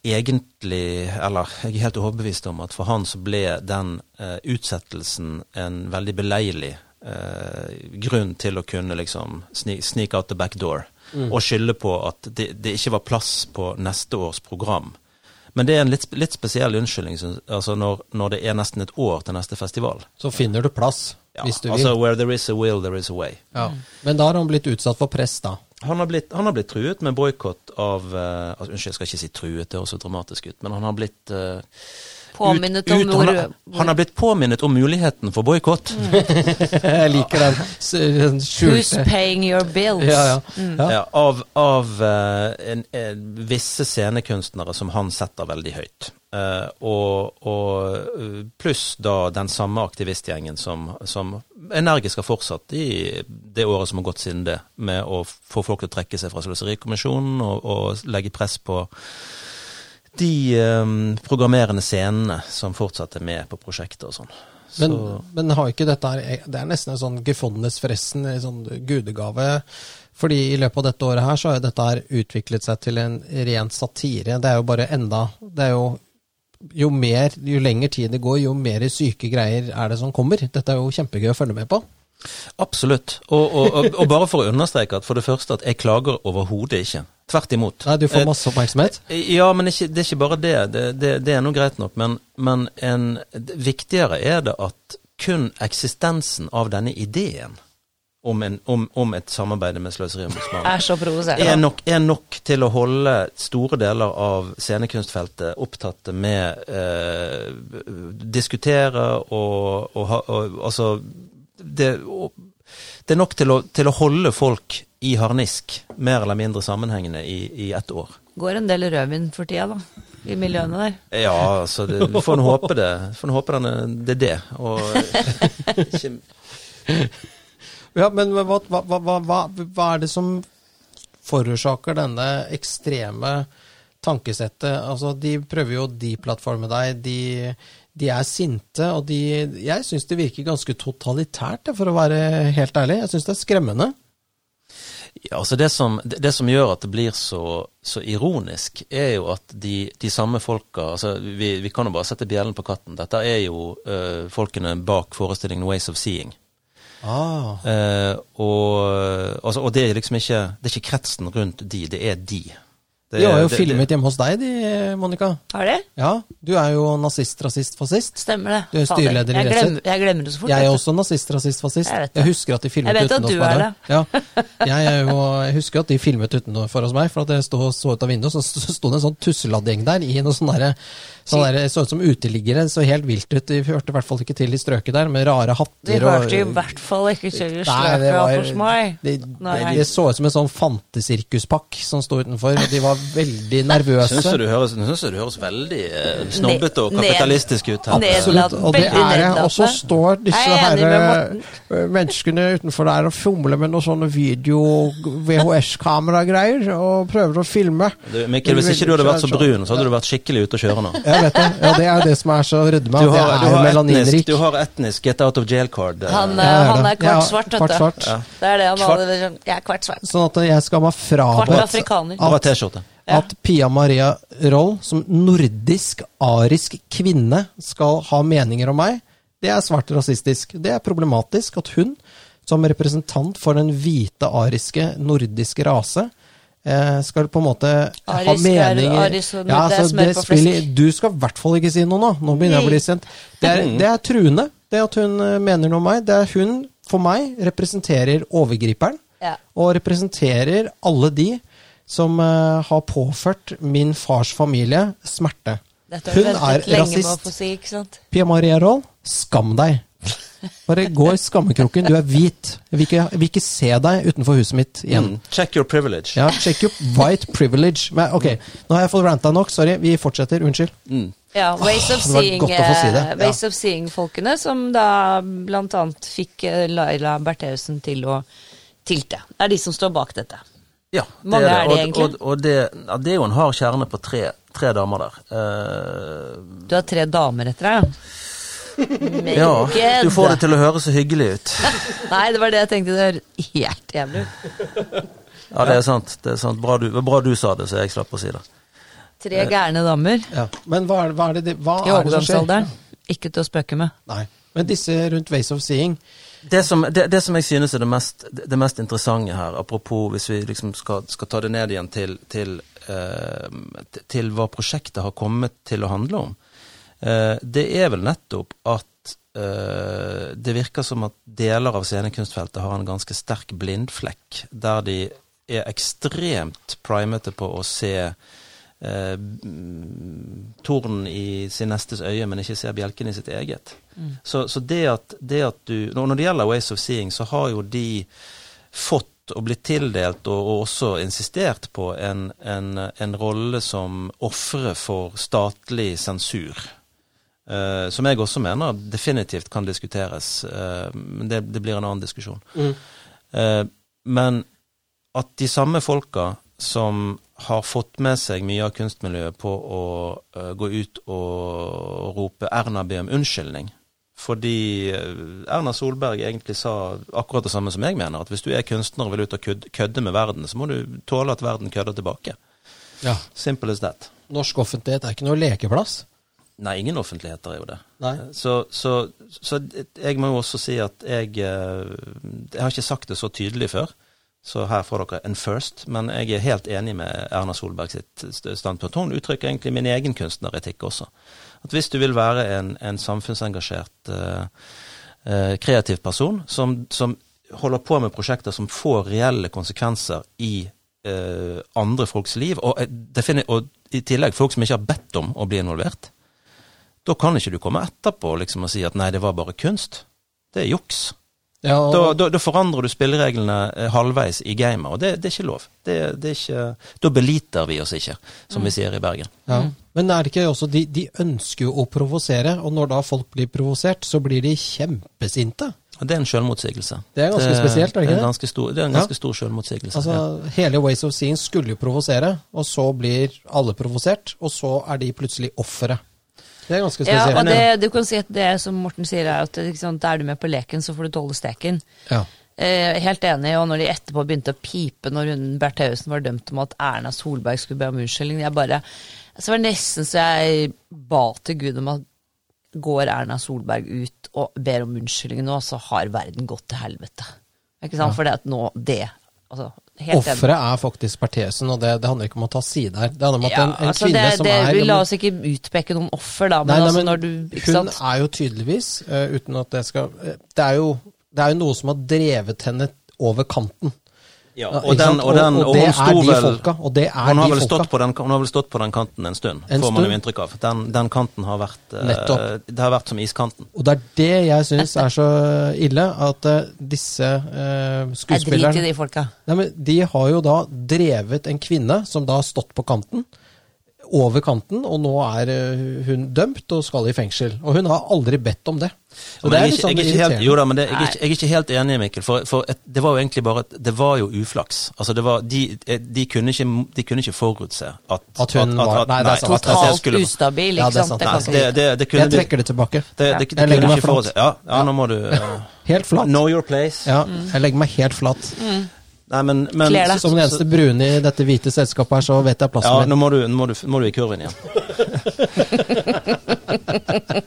egentlig Eller jeg er helt overbevist om at for han så ble den eh, utsettelsen en veldig beleilig eh, grunn til å kunne liksom sneak, sneak out the back door. Og skylde på at det, det ikke var plass på neste års program. Men det er en litt, litt spesiell unnskyldning altså når, når det er nesten et år til neste festival. Så finner du plass, Ja, hvis du vil. altså Where there is a will, there is a way. Ja. Men da har han blitt utsatt for press, da. Han har blitt, han har blitt truet med boikott av uh, altså, Unnskyld, jeg skal ikke si truet, det høres så dramatisk ut, men han har blitt eh, Påminnet ut, om ut, hvor, han, har, han har blitt påminnet om muligheten for boikott. Jeg liker den, Who's paying your bills? ja, ja. Mm. Ja, av av eh, en, en, visse scenekunstnere som han setter veldig høyt. Uh, og, og eh, pluss da den samme aktivistgjengen som, som energisk har fortsatt i det året som har gått siden det, med å få folk til å trekke seg fra Sløserikommisjonen og, og legge press på de um, programmerende scenene som fortsatt er med på prosjektet og sånn. Men, men har ikke dette her Det er nesten en sånn gefondenes fressen, en sånn gudegave. Fordi i løpet av dette året her så har jo dette her utviklet seg til en ren satire. Det er jo bare enda Det er jo jo mer, jo lenger tid det går, jo mer syke greier er det som kommer. Dette er jo kjempegøy å følge med på. Absolutt. Og, og, og, og bare for å understreke at for det første at jeg klager overhodet ikke. Tvert imot. Nei, du får Eh, masse oppmerksomhet. Ja, men ikke, det er ikke bare det. Det, det, det er nå greit nok. Men, men en, viktigere er det at kun eksistensen av denne ideen om, en, om, om et samarbeid med Sløseriombudsmannen Er er er nok til å holde store deler av scenekunstfeltet opptatt med eh, Diskutere og, og, og, og Altså det, og, det er nok til å, til å holde folk i harnisk, mer eller mindre sammenhengende, i, i ett år. Går en del rødvin for tida, da. I miljøene der. Ja, så det, Vi får nå håpe det. Får nå håpe den er- det er det. Og Ja, men hva, hva, hva, hva er det som forårsaker denne ekstreme tankesettet? Altså, de prøver jo å deplattforme deg. De, de er sinte, og de Jeg syns det virker ganske totalitært, for å være helt ærlig. Jeg syns det er skremmende. Ja, altså det som, det, som gjør at det blir så, så ironisk, er jo at de, de samme folka altså vi, vi kan jo bare sette bjellen på katten. Dette er jo uh, folkene bak forestillingen Ways of Seeing. Ah. Uh, og, altså, og det er liksom ikke Det er ikke kretsen rundt de, det er de. Det, De har jo det- filmet hjemme hos deg, de, Monica. Har de? Ja, du er jo nazist, rasist, fascist. Stemmer det. Du er styreleder i Resett. jeg glemmer det så fort. Jeg er også nazist, rasist, fascist. Jeg. Jeg husker at de filmet Jeg vet at du er det. Ja. Jeg, er jo, jeg husker at de filmet utenfor hos meg, for at jeg stod, så ut av vinduet, så sto det en sånn tusseladdgjeng der i noe sånn derre sånn der, Så ut som uteliggere, så helt vilt ut. De hørte i hvert fall ikke til i strøket der, med rare hatter. De hørte i hvert fall ikke til i strøket hos meg. de, Nei. de, de så ut som en sånn fantesirkuspakk som sto utenfor. og De var veldig nervøse. Syns du det høres, synes du høres veldig eh, snobbete og kapitalistisk ut her? Absolutt, og det er det. Og så står disse Jeg er her menneskene utenfor der og fomler med noen sånne video-VHS-kameragreier og prøver å filme. Du, Mikkel, hvis ikke du hadde vært så brun, så hadde du vært skikkelig ute å kjøre nå. Jeg vet det. Ja, det er det som er så rødme. Du har, du har, etnisk, du har etnisk get out of jail-card. eh. Han, Ja, eh, han er kvart svart, vet du. Kvart svart. Ja. Det er det han Kvart- hadde. sånn, Jeg er kvart svart. Sånn at jeg skal meg Kvart frabedt at, at Pia Maria Roll, som nordisk, arisk kvinne, skal ha meninger om meg. Det er svart rasistisk. Det er problematisk at hun, som representant for den hvite, ariske, nordiske rase, skal på en måte ha er- meninger ja, altså, det spiller. Du skal i hvert fall ikke si noe nå. Nå begynner jeg å bli sint. Det er, det er truende, det at hun eh, mener noe om meg. Det er hun, for meg, representerer overgriperen Ja. og representerer alle de som uh, har påført min fars familie smerte. Dette Hun er rasist. si. Pia Maria Roll, skam deg. Bare gå i skammekroken. Du er hvit. Jeg vil ikke, jeg vil ikke se deg utenfor huset mitt igjen. Mm. Check your privilege. Ja, check your white privilege. Men ok, nå har jeg fått ranta nok. Sorry, vi fortsetter. Unnskyld. Mm. Ja, Ways of oh, Seeing, si det. eh, Ways of Seeing-folkene, som da blant annet fikk eh, Laila Bertheussen til å tilte. Det er de som står bak dette. Ja, Mange er det og, egentlig? Og, og det, ja, det er jo en hard kjerne på tre, tre damer der. Uh, Du har tre damer etter deg, ja. Ja, du får det til å høres så hyggelig ut. Nei, det var det jeg tenkte. Det høres helt jævlig ut. Ja, det er sant. Det er sant. Bra, du, bra du sa det, så jeg slapp å si det. Tre gærne damer Ja. Men hva er, hva er det, hva i er overgangsalderen. Ikke til å spøke med. Nei. Men disse rundt Ways of Seeing det, som, det, det som jeg synes er det mest, det mest interessante her, apropos hvis vi liksom skal, skal ta det ned igjen til, til, eh, til hva prosjektet har kommet til å handle om, det er vel nettopp at eh, det virker som at deler av scenekunstfeltet har en ganske sterk blindflekk, der de er ekstremt primete på å se eh, mm, tornen i sin nestes øye, men ikke ser bjelken i sitt eget. Så, så det, at, det at du når det gjelder Ways of Seeing, så har jo de fått og blitt tildelt, og, og også insistert på, en, en, en rolle som ofre for statlig sensur. Eh, som jeg også mener definitivt kan diskuteres, uh, men det, det blir en annen diskusjon. Eh, men at de samme folka som har fått med seg mye av kunstmiljøet på å gå ut og rope 'Erna be om unnskyldning', fordi Erna Solberg egentlig sa akkurat det samme som jeg mener, at hvis du er kunstner og vil ut og kødde med verden, så må du tåle at verden kødder tilbake. Ja. Simple as that. Norsk offentlighet er ikke noe lekeplass. Nei, ingen offentligheter er jo det. Så, så, så jeg må jo også si at jeg eh, Jeg har ikke sagt det så tydelig før, så her får dere en first. Men jeg er helt enig med Erna Solberg sitt st- standpunkt. Hun uttrykker egentlig min egen kunstneretikk også. At hvis du vil være en, en samfunnsengasjert, eh, eh, kreativ person som, som holder på med prosjekter som får reelle konsekvenser i eh, andre folks liv, og, og i tillegg folk som ikke har bedt om å bli involvert, da kan ikke du komme etterpå liksom, og si at nei, det var bare kunst. Det er juks. Ja, og, Da, da, da forandrer du spillereglene eh, halvveis i gamet, og det, det er ikke lov. Det, det er ikke, da beliter vi oss ikke, som vi sier i Bergen. ja. Men er det ikke også de, de ønsker jo å provosere, og når da folk blir provosert, så blir de kjempesinte. Det er en selvmotsigelse. Det er ganske spesielt, er det ikke det? ganske stor, det er en Ja. stor selvmotsigelse. Altså, ja. Hele Ways of Seeing skulle jo provosere, og så blir alle provosert, og så er de plutselig offeret. Det er ganske Ja, og det, du kan si at det som Morten sier, er at sant, er du med på leken, så får du tåle steken. Ja. Eh, helt enig, og når de etterpå begynte å pipe når hun Bertheussen var dømt om at Erna Solberg skulle be om unnskyldning, jeg bare Så var det nesten så jeg ba til Gud om at går Erna Solberg ut og ber om unnskyldning nå, så har verden gått til helvete. Ikke sant? For det at nå Det. Altså. Offeret er faktisk Bertheussen, og det, det handler ikke om å ta side her. Det handler om at Ja, en, en altså kvinne det, som det, er Vi la oss ikke utpeke noen offer, da, men, Nei, nei, altså men når du hun sant? er jo tydeligvis, uh, uten at det skal uh, det, er jo, det er jo noe som har drevet henne over kanten. Ja, og, den, og, den, Og- og og det hun sto de vel folka, og det er hun, har de vel folka. stått på den, hun har vel stått på den kanten en stund, En får man jo inntrykk av. Den, den kanten har vært Nettopp. Det har vært som iskanten. Og det er det jeg syns er så ille, at uh, disse eh, Jeg driter i de folka. Nei, men De har jo da drevet en kvinne som da har stått på kanten, over kanten, og nå er eh, hun dømt og skal i fengsel. Og hun har aldri bedt om det. Og det er litt sånn jeg, helt, jo da, men det, jeg, er ikke, jeg er ikke helt enig, Mikkel. For, for et, det var jo egentlig bare Det var jo uflaks. Altså det var, de, de, kunne ikke, de kunne ikke forutse at At hun var- nei, det er sant. at- at Totalt skulle- ustabil, Ja, ikke det er sant? sant. Nei, det, det, det kunne Jeg trekker det tilbake. Det, det, det, Jeg legger meg flat. Ja, ja, nå må du uh, Helt flat. Know your place. Ja, jeg legger meg helt flat. Nei, men, men Kler deg. Som den eneste brune i dette hvite selskapet her, så vet jeg plassen Ja, min. nå må, du, nå, må du, må du i kurven igjen.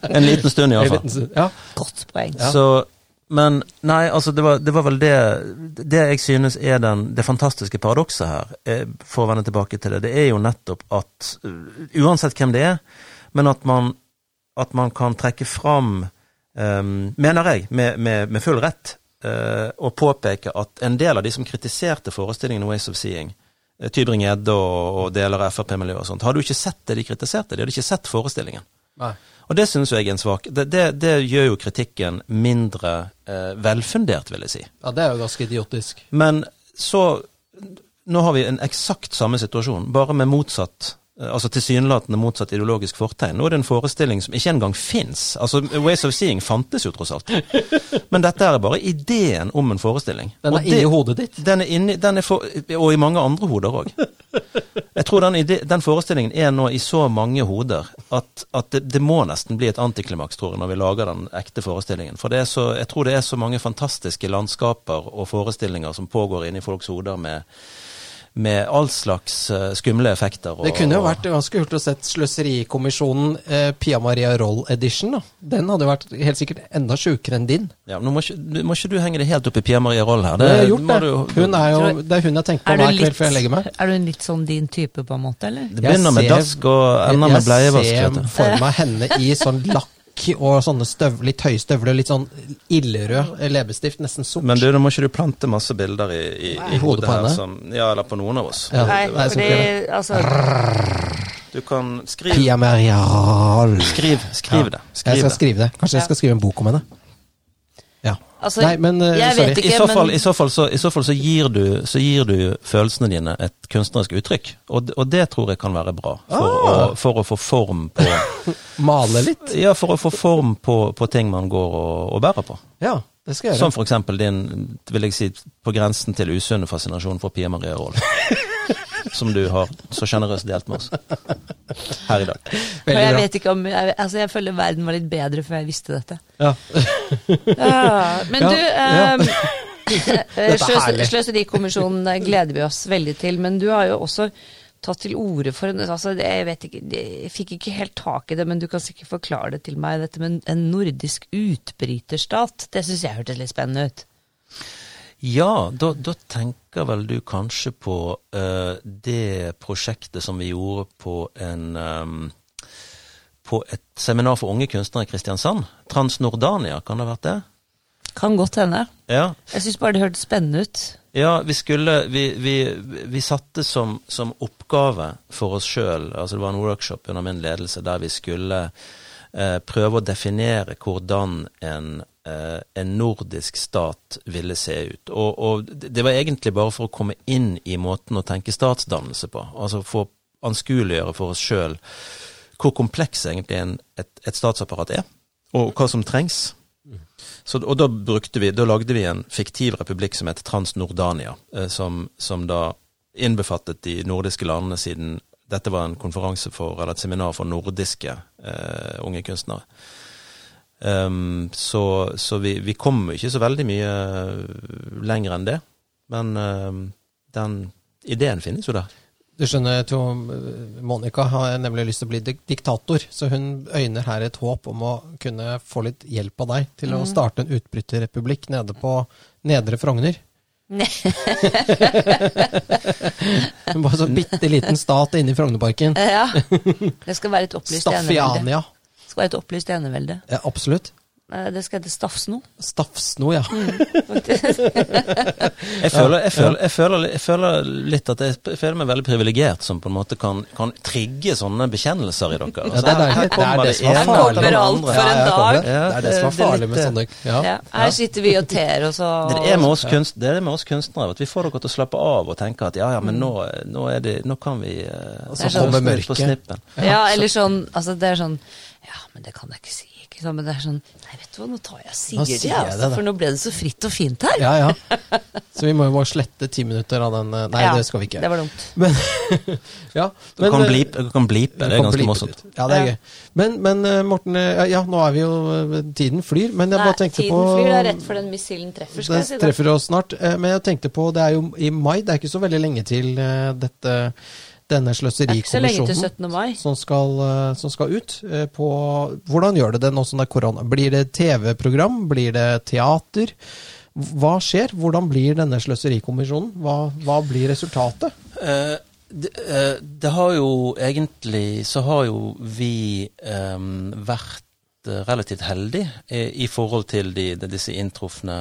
en liten stund iallfall. Ja. Godt poeng. Så, men nei, altså det var, det var vel det Det jeg synes er den, det fantastiske paradokset her, eh, for å vende tilbake til det, det er jo nettopp at uh, uansett hvem det er, men at man, at man kan trekke fram, um, mener jeg, med, med, med full rett, eh, og påpeke at en del av de som kritiserte forestillingen Ways of Seeing, eh, Tybring-Gjedde og, og deler av Frp-miljøet og sånt, hadde jo ikke sett det de kritiserte, de hadde ikke sett forestillingen. Nei. Og det syns jeg er en svak det, det, det gjør jo kritikken mindre eh, velfundert, vil jeg si. ja, det er jo ganske idiotisk. Men så Nå har vi en eksakt samme situasjon, bare med motsatt Altså tilsynelatende motsatt ideologisk fortegn. Nå er det en forestilling som ikke engang fins. Altså, Ways of Seeing fantes jo tross alt. Men dette er bare ideen om en forestilling. Den er inni det- hodet ditt. Den er inni, den er for, og i mange andre hoder òg. Jeg tror den, ide, den forestillingen er nå i så mange hoder at, at det, det må nesten bli et antiklimaks, tror jeg, når vi lager den ekte forestillingen. For det så, jeg tror det er så mange fantastiske landskaper og forestillinger som pågår inni folks hoder med med all slags eh, skumle effekter. Og, Det kunne jo vært ganske kult å sett Sløserikommisjonen eh, Pia Maria Roll Edition. da. Den hadde jo vært helt sikkert enda sjukere enn din. ja, Nå må ikke, du- må ikke du henge det helt opp i Pia Maria Roll her. Det har gjort det. du- Hun er jo, det er hun jeg tenker på Er hver kveld før jeg legger meg. Er du en litt sånn din type, på en måte, eller? Det begynner med ser- dask og ender med bleievask. Jeg ser for meg henne i sånn lakk og sånne støv, litt høye støvler, litt sånn ildrød leppestift, nesten sort. Men du, nå må ikke du plante masse bilder i, i, i hodet her. Som, ja, eller på noen av oss. Ja. Nei, nei, fordi altså Du kan skrive Pia Maria Skriv, Skriv, skriv det. Jeg skal det. skrive det. Kanskje jeg skal skrive en bok om henne. Altså, Nei, men eh, jeg sorry. vet ikke, I så, fall, men- i, så fall, så, I så fall så gir du, så gir du følelsene dine et kunstnerisk uttrykk. Og, og det tror jeg kan være bra. For, Ah. å, for å få form på Male litt? Ja, for å få form på, på ting man går og, og bærer på. Ja, det skal jeg Som for eksempel din, vil jeg si, på grensen til usunne fascinasjon for Pia Maria Roll. Som du har så sjenerøst delt med oss her i dag. Veldig jeg vet ikke om jeg, altså jeg føler verden var litt bedre før jeg visste dette. Ja. Ja, men Ja, du ja. ehm, eh, er. Sløserikommisjonen eh, gleder vi oss veldig til, men du har jo også tatt til orde for en altså, Jeg vet ikke, jeg fikk ikke helt tak i det, men du kan sikkert forklare det til meg. Dette med en nordisk utbryterstat, det syns jeg hørtes litt spennende ut. Ja, da, da tenker vel du kanskje på uh, det prosjektet som vi gjorde på en um, På et seminar for unge kunstnere i Kristiansand. Transnordania, kan det ha vært det? Kan godt hende. Ja, Jeg syns bare det hørtes spennende ut. ja vi skulle Vi, vi, vi satte som, som oppgave for oss sjøl, altså det var en workshop under min ledelse, der vi skulle eh, prøve å definere hvordan en, en nordisk stat ville se ut. Og, og det var egentlig bare for å komme inn i måten å tenke statsdannelse på. Altså få anskueliggjøre for oss sjøl hvor kompleks egentlig en, et, et statsapparat er, og hva som trengs. Så, og da vi, da lagde vi en fiktiv republikk som het Transnordania, eh, som, som da innbefattet de nordiske landene siden dette var en konferanse for, eller et seminar for nordiske eh, unge kunstnere. Ehm, så så vi, vi kom ikke så veldig mye lenger enn det, men um, den ideen finnes jo der. Du skjønner, to, Monica har nemlig lyst til å bli diktator, så hun øyner her et håp om å kunne få litt hjelp av deg til å starte en utbryterrepublikk nede på Nedre Frogner. Bare så bitte liten stat inne i Frognerparken. Ja. Det skal være et opplyst. Staffiania. Det skal være et opplyst enevelde. Ja, absolutt. Eh, Det skal hete Stafsno. Stafsno, ja. faktisk. Jeg føler, jeg, føler, jeg, føler, jeg føler litt at jeg, jeg føler meg veldig privilegert som på en måte kan, kan trigge sånne bekjennelser i dere. Ja, det er deilig. her Det er kommer det er ene farlig. etter det alt andre. for en dag. Ja, Det er det som er det- det farlig med sånne ja. Ja, her sitter vi og ter oss og Det er, med oss kunst, det er med oss kunstnere at vi får dere til å slappe av og tenke at ja, ja, men nå, nå, er det, nå kan vi uh, Og så kommer mørket. Ja, eller sånn Altså, det er sånn Ja, men det kan jeg ikke si. Ikke sant? Men det er sånn Nei, vet du hva, nå tar jeg og sier, Nå det, sier jeg altså, det, da. for nå ble det så fritt og fint her. Ja, ja. Så vi må jo bare slette ti minutter av den eh, Nei, Ja, det skal vi ikke. Det var dumt. Men, ja, kan eh, du kan bleepe, det er ganske morsomt. Ja, det er Ja. gøy. Men, men eh, Morten, ja, nå er vi jo Tiden flyr, men jeg Nei, bare tenkte tiden på flyr, det er rett før den missilen treffer, skal jeg si. Da. treffer oss snart. Men jeg tenkte på, det er jo i mai, det er ikke så veldig lenge til dette, denne er sløserikommisjonen som skal, eh, som skal ut. eh, På, hvordan gjør det det nå som det er korona? Blir det TV-program? Blir det teater? Hva skjer? Hvordan blir denne sløserikommisjonen? Hva, hva blir resultatet? Eh, det, eh, det har jo egentlig Så har jo vi eh, vært eh, relativt heldig i, i forhold til de, disse inntrufne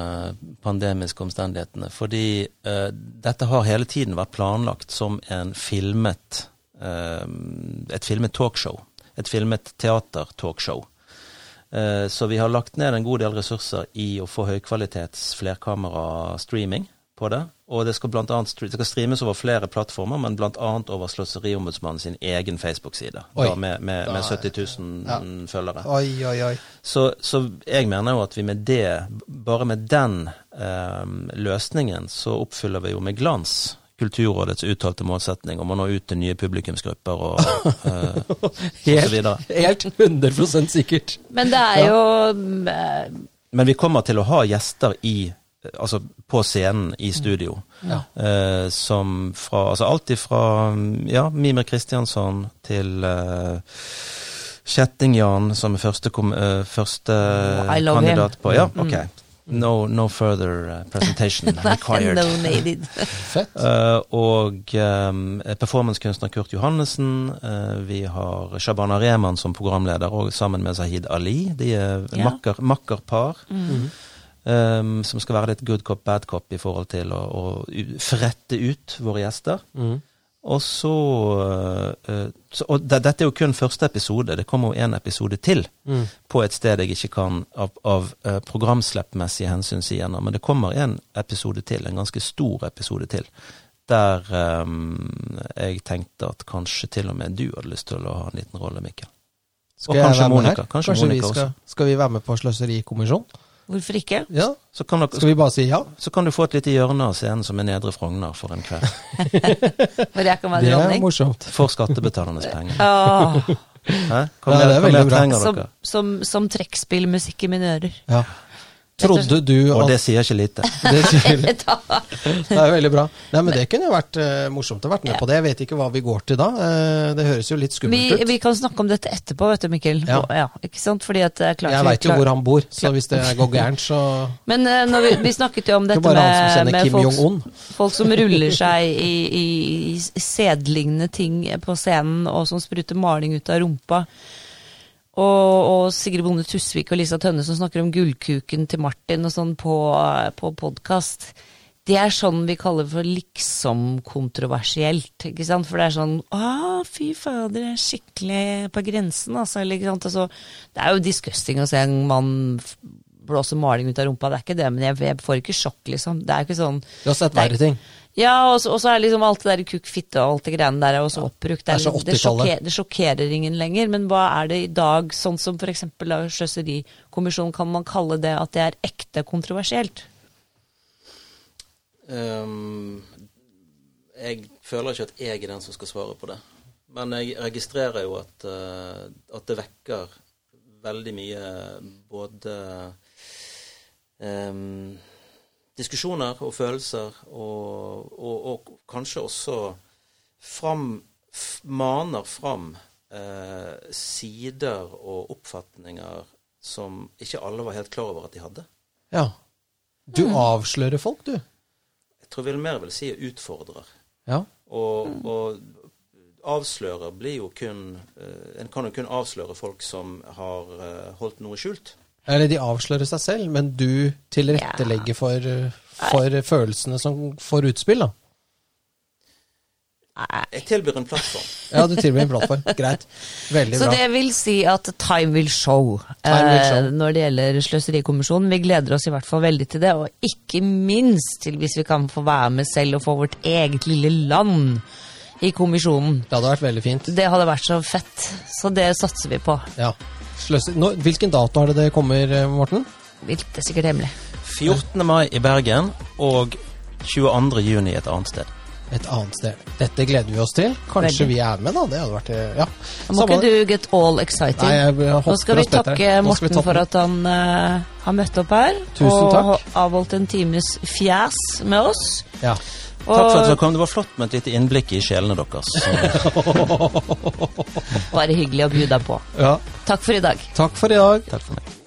pandemiske omstendighetene. Fordi uh, dette har hele tiden vært planlagt som filmet uh, et filmet talkshow. Et filmet teatertalkshow. Eh, Så vi har lagt ned en god del ressurser i å få høykvalitets flerkamera-streaming på det. Og det skal, blant annet, det skal streames over flere plattformer, men bl.a. over Sløseriombudsmannen sin egen Facebook-side. Med, med, Da med er- 70 000 følgere. Oi, oi, oi. Så, så jeg mener jo at vi med det, bare med den um, løsningen, så oppfyller vi jo med glans Kulturrådets uttalte målsetning om å nå ut til nye publikumsgrupper og, eh, og så Helt, videre. helt 100 sikkert. Men det er jo ja. Men vi kommer til å ha gjester i Altså på scenen i studio. Ja. Eh, som fra Altså alt ifra ja, Mimir Kristiansson til eh, Kjetting-Jan som er første, kom, eh, første him. kandidat på Ja, Mm. ok. No, no further uh, presentation required. no needed. Fett. Eh, og um, performancekunstner Kurt Johannessen. eh, vi har Shabana Rehman som programleder, og sammen med Zahid Ali. De er Ja. makker, makkerpar. Mm. Um, som skal være litt good cop, bad cop i forhold til å, å frette ut våre gjester. Mm. Og så, uh, så Og det, dette er jo kun første episode. Det kommer jo en episode til Mm. på et sted jeg ikke kan av, av uh, programslippmessige hensyn si ennå. Men det kommer en episode til, en ganske stor episode til. Der um, jeg tenkte at kanskje til og med du hadde lyst til å ha en liten rolle, Mikkel. Skal Og kanskje Monica. Kanskje, Kanskje vi Monica skal, skal vi være med på Sløserikommisjonen? Hvorfor ikke? Ja. Så kan, dere, Skal vi bare si ja? så kan du få et lite hjørne av scenen som er Nedre Frogner for en kveld. For jeg kan være Det er morsomt. For skattebetalernes penger. Åh, Hæ? Hva Ja, mer, det er hva veldig mer bra. trenger som, dere? som, som trekkspillmusikk i mine ører. Ja. Trodde du Og det sier ikke lite. det, sier- Da- det er veldig bra. Nei, men Det kunne jo vært uh, morsomt å vært med Ja. på det. Jeg vet ikke hva vi går til da. Uh, det høres jo litt vi, skummelt ut. vi kan snakke om dette etterpå, vet du, Mikkel. Ja. Ja. ikke sant? Fordi at det klart Jeg vi veit jo hvor han bor, så hvis det går gærent, så Men uh, når vi, vi snakket jo om dette det med, med folk, folk som ruller seg i, i, i sedlignende ting på scenen, og som spruter maling ut av rumpa. Og, og Sigrid Bonde Tusvik og Lisa Tønne som snakker om gullkuken til Martin og sånn på, på podkast. Det er sånn vi kaller for liksom-kontroversielt. ikke sant? For det er sånn Å, fy fader, det er skikkelig på grensen, altså. Eller? Altså, det er jo disgusting å se en mann blåse maling ut av rumpa, det er ikke det, men jeg, jeg får ikke sjokk, liksom. Det er ikke sånn Du har sett verre ting. Ja, og så, er liksom alt det der kukk, fitte og alt det greiene der er også oppbrukt. det er så det, sjokker, det sjokkerer ingen lenger. Men hva er det i dag, sånn som f.eks. Sløserikommisjonen, kan man kalle det at det er ekte kontroversielt? Um, jeg føler ikke at jeg er den som skal svare på det. Men jeg registrerer jo at, eh, at det vekker veldig mye både ehm, diskusjoner og følelser, og, og, og kanskje også fram, f maner fram eh, sider og oppfatninger som ikke alle var helt klar over at de hadde. Ja. Du avslører folk, du. Jeg tror vel mer vil si utfordrer. Ja. Og, og avslører blir jo kun eh, En kan jo kun avsløre folk som har eh, holdt noe skjult. Eller de avslører seg selv, men du tilrettelegger for, eh, for følelsene som får utspill, da. Nei. Jeg tilbyr en plattform. Ja, du tilbyr en plattform. Greit. Veldig Så bra. det vil si at time will show, Time will show. eh, når det gjelder Sløserikommisjonen. Vi gleder oss i hvert fall veldig til det, og ikke minst til hvis vi kan få være med selv og få vårt eget lille land i kommisjonen. Det hadde vært veldig fint. Det hadde vært så fett, så det satser vi på. Ja. Sløse. Nå, hvilken dato er det det kommer, Morten? Morten? Det er sikkert hemmelig. 14. mai i Bergen og 22. juni et annet sted. Et annet sted. Dette gleder vi oss til. Kanskje Veldig. vi er med, da. Det hadde vært eh, Ja. Må ikke du get all excited. Nei, jeg, jeg Nå skal vi takke Morten vi for at han uh, har møtt opp her. Tusen og takk. har avholdt en times fjes med oss. Ja. Takk for at Og dere kom. Det var flott med et lite innblikk i sjelene deres. Bare hyggelig å by deg på. ja. Takk for i dag. Takk for i dag. takk for meg.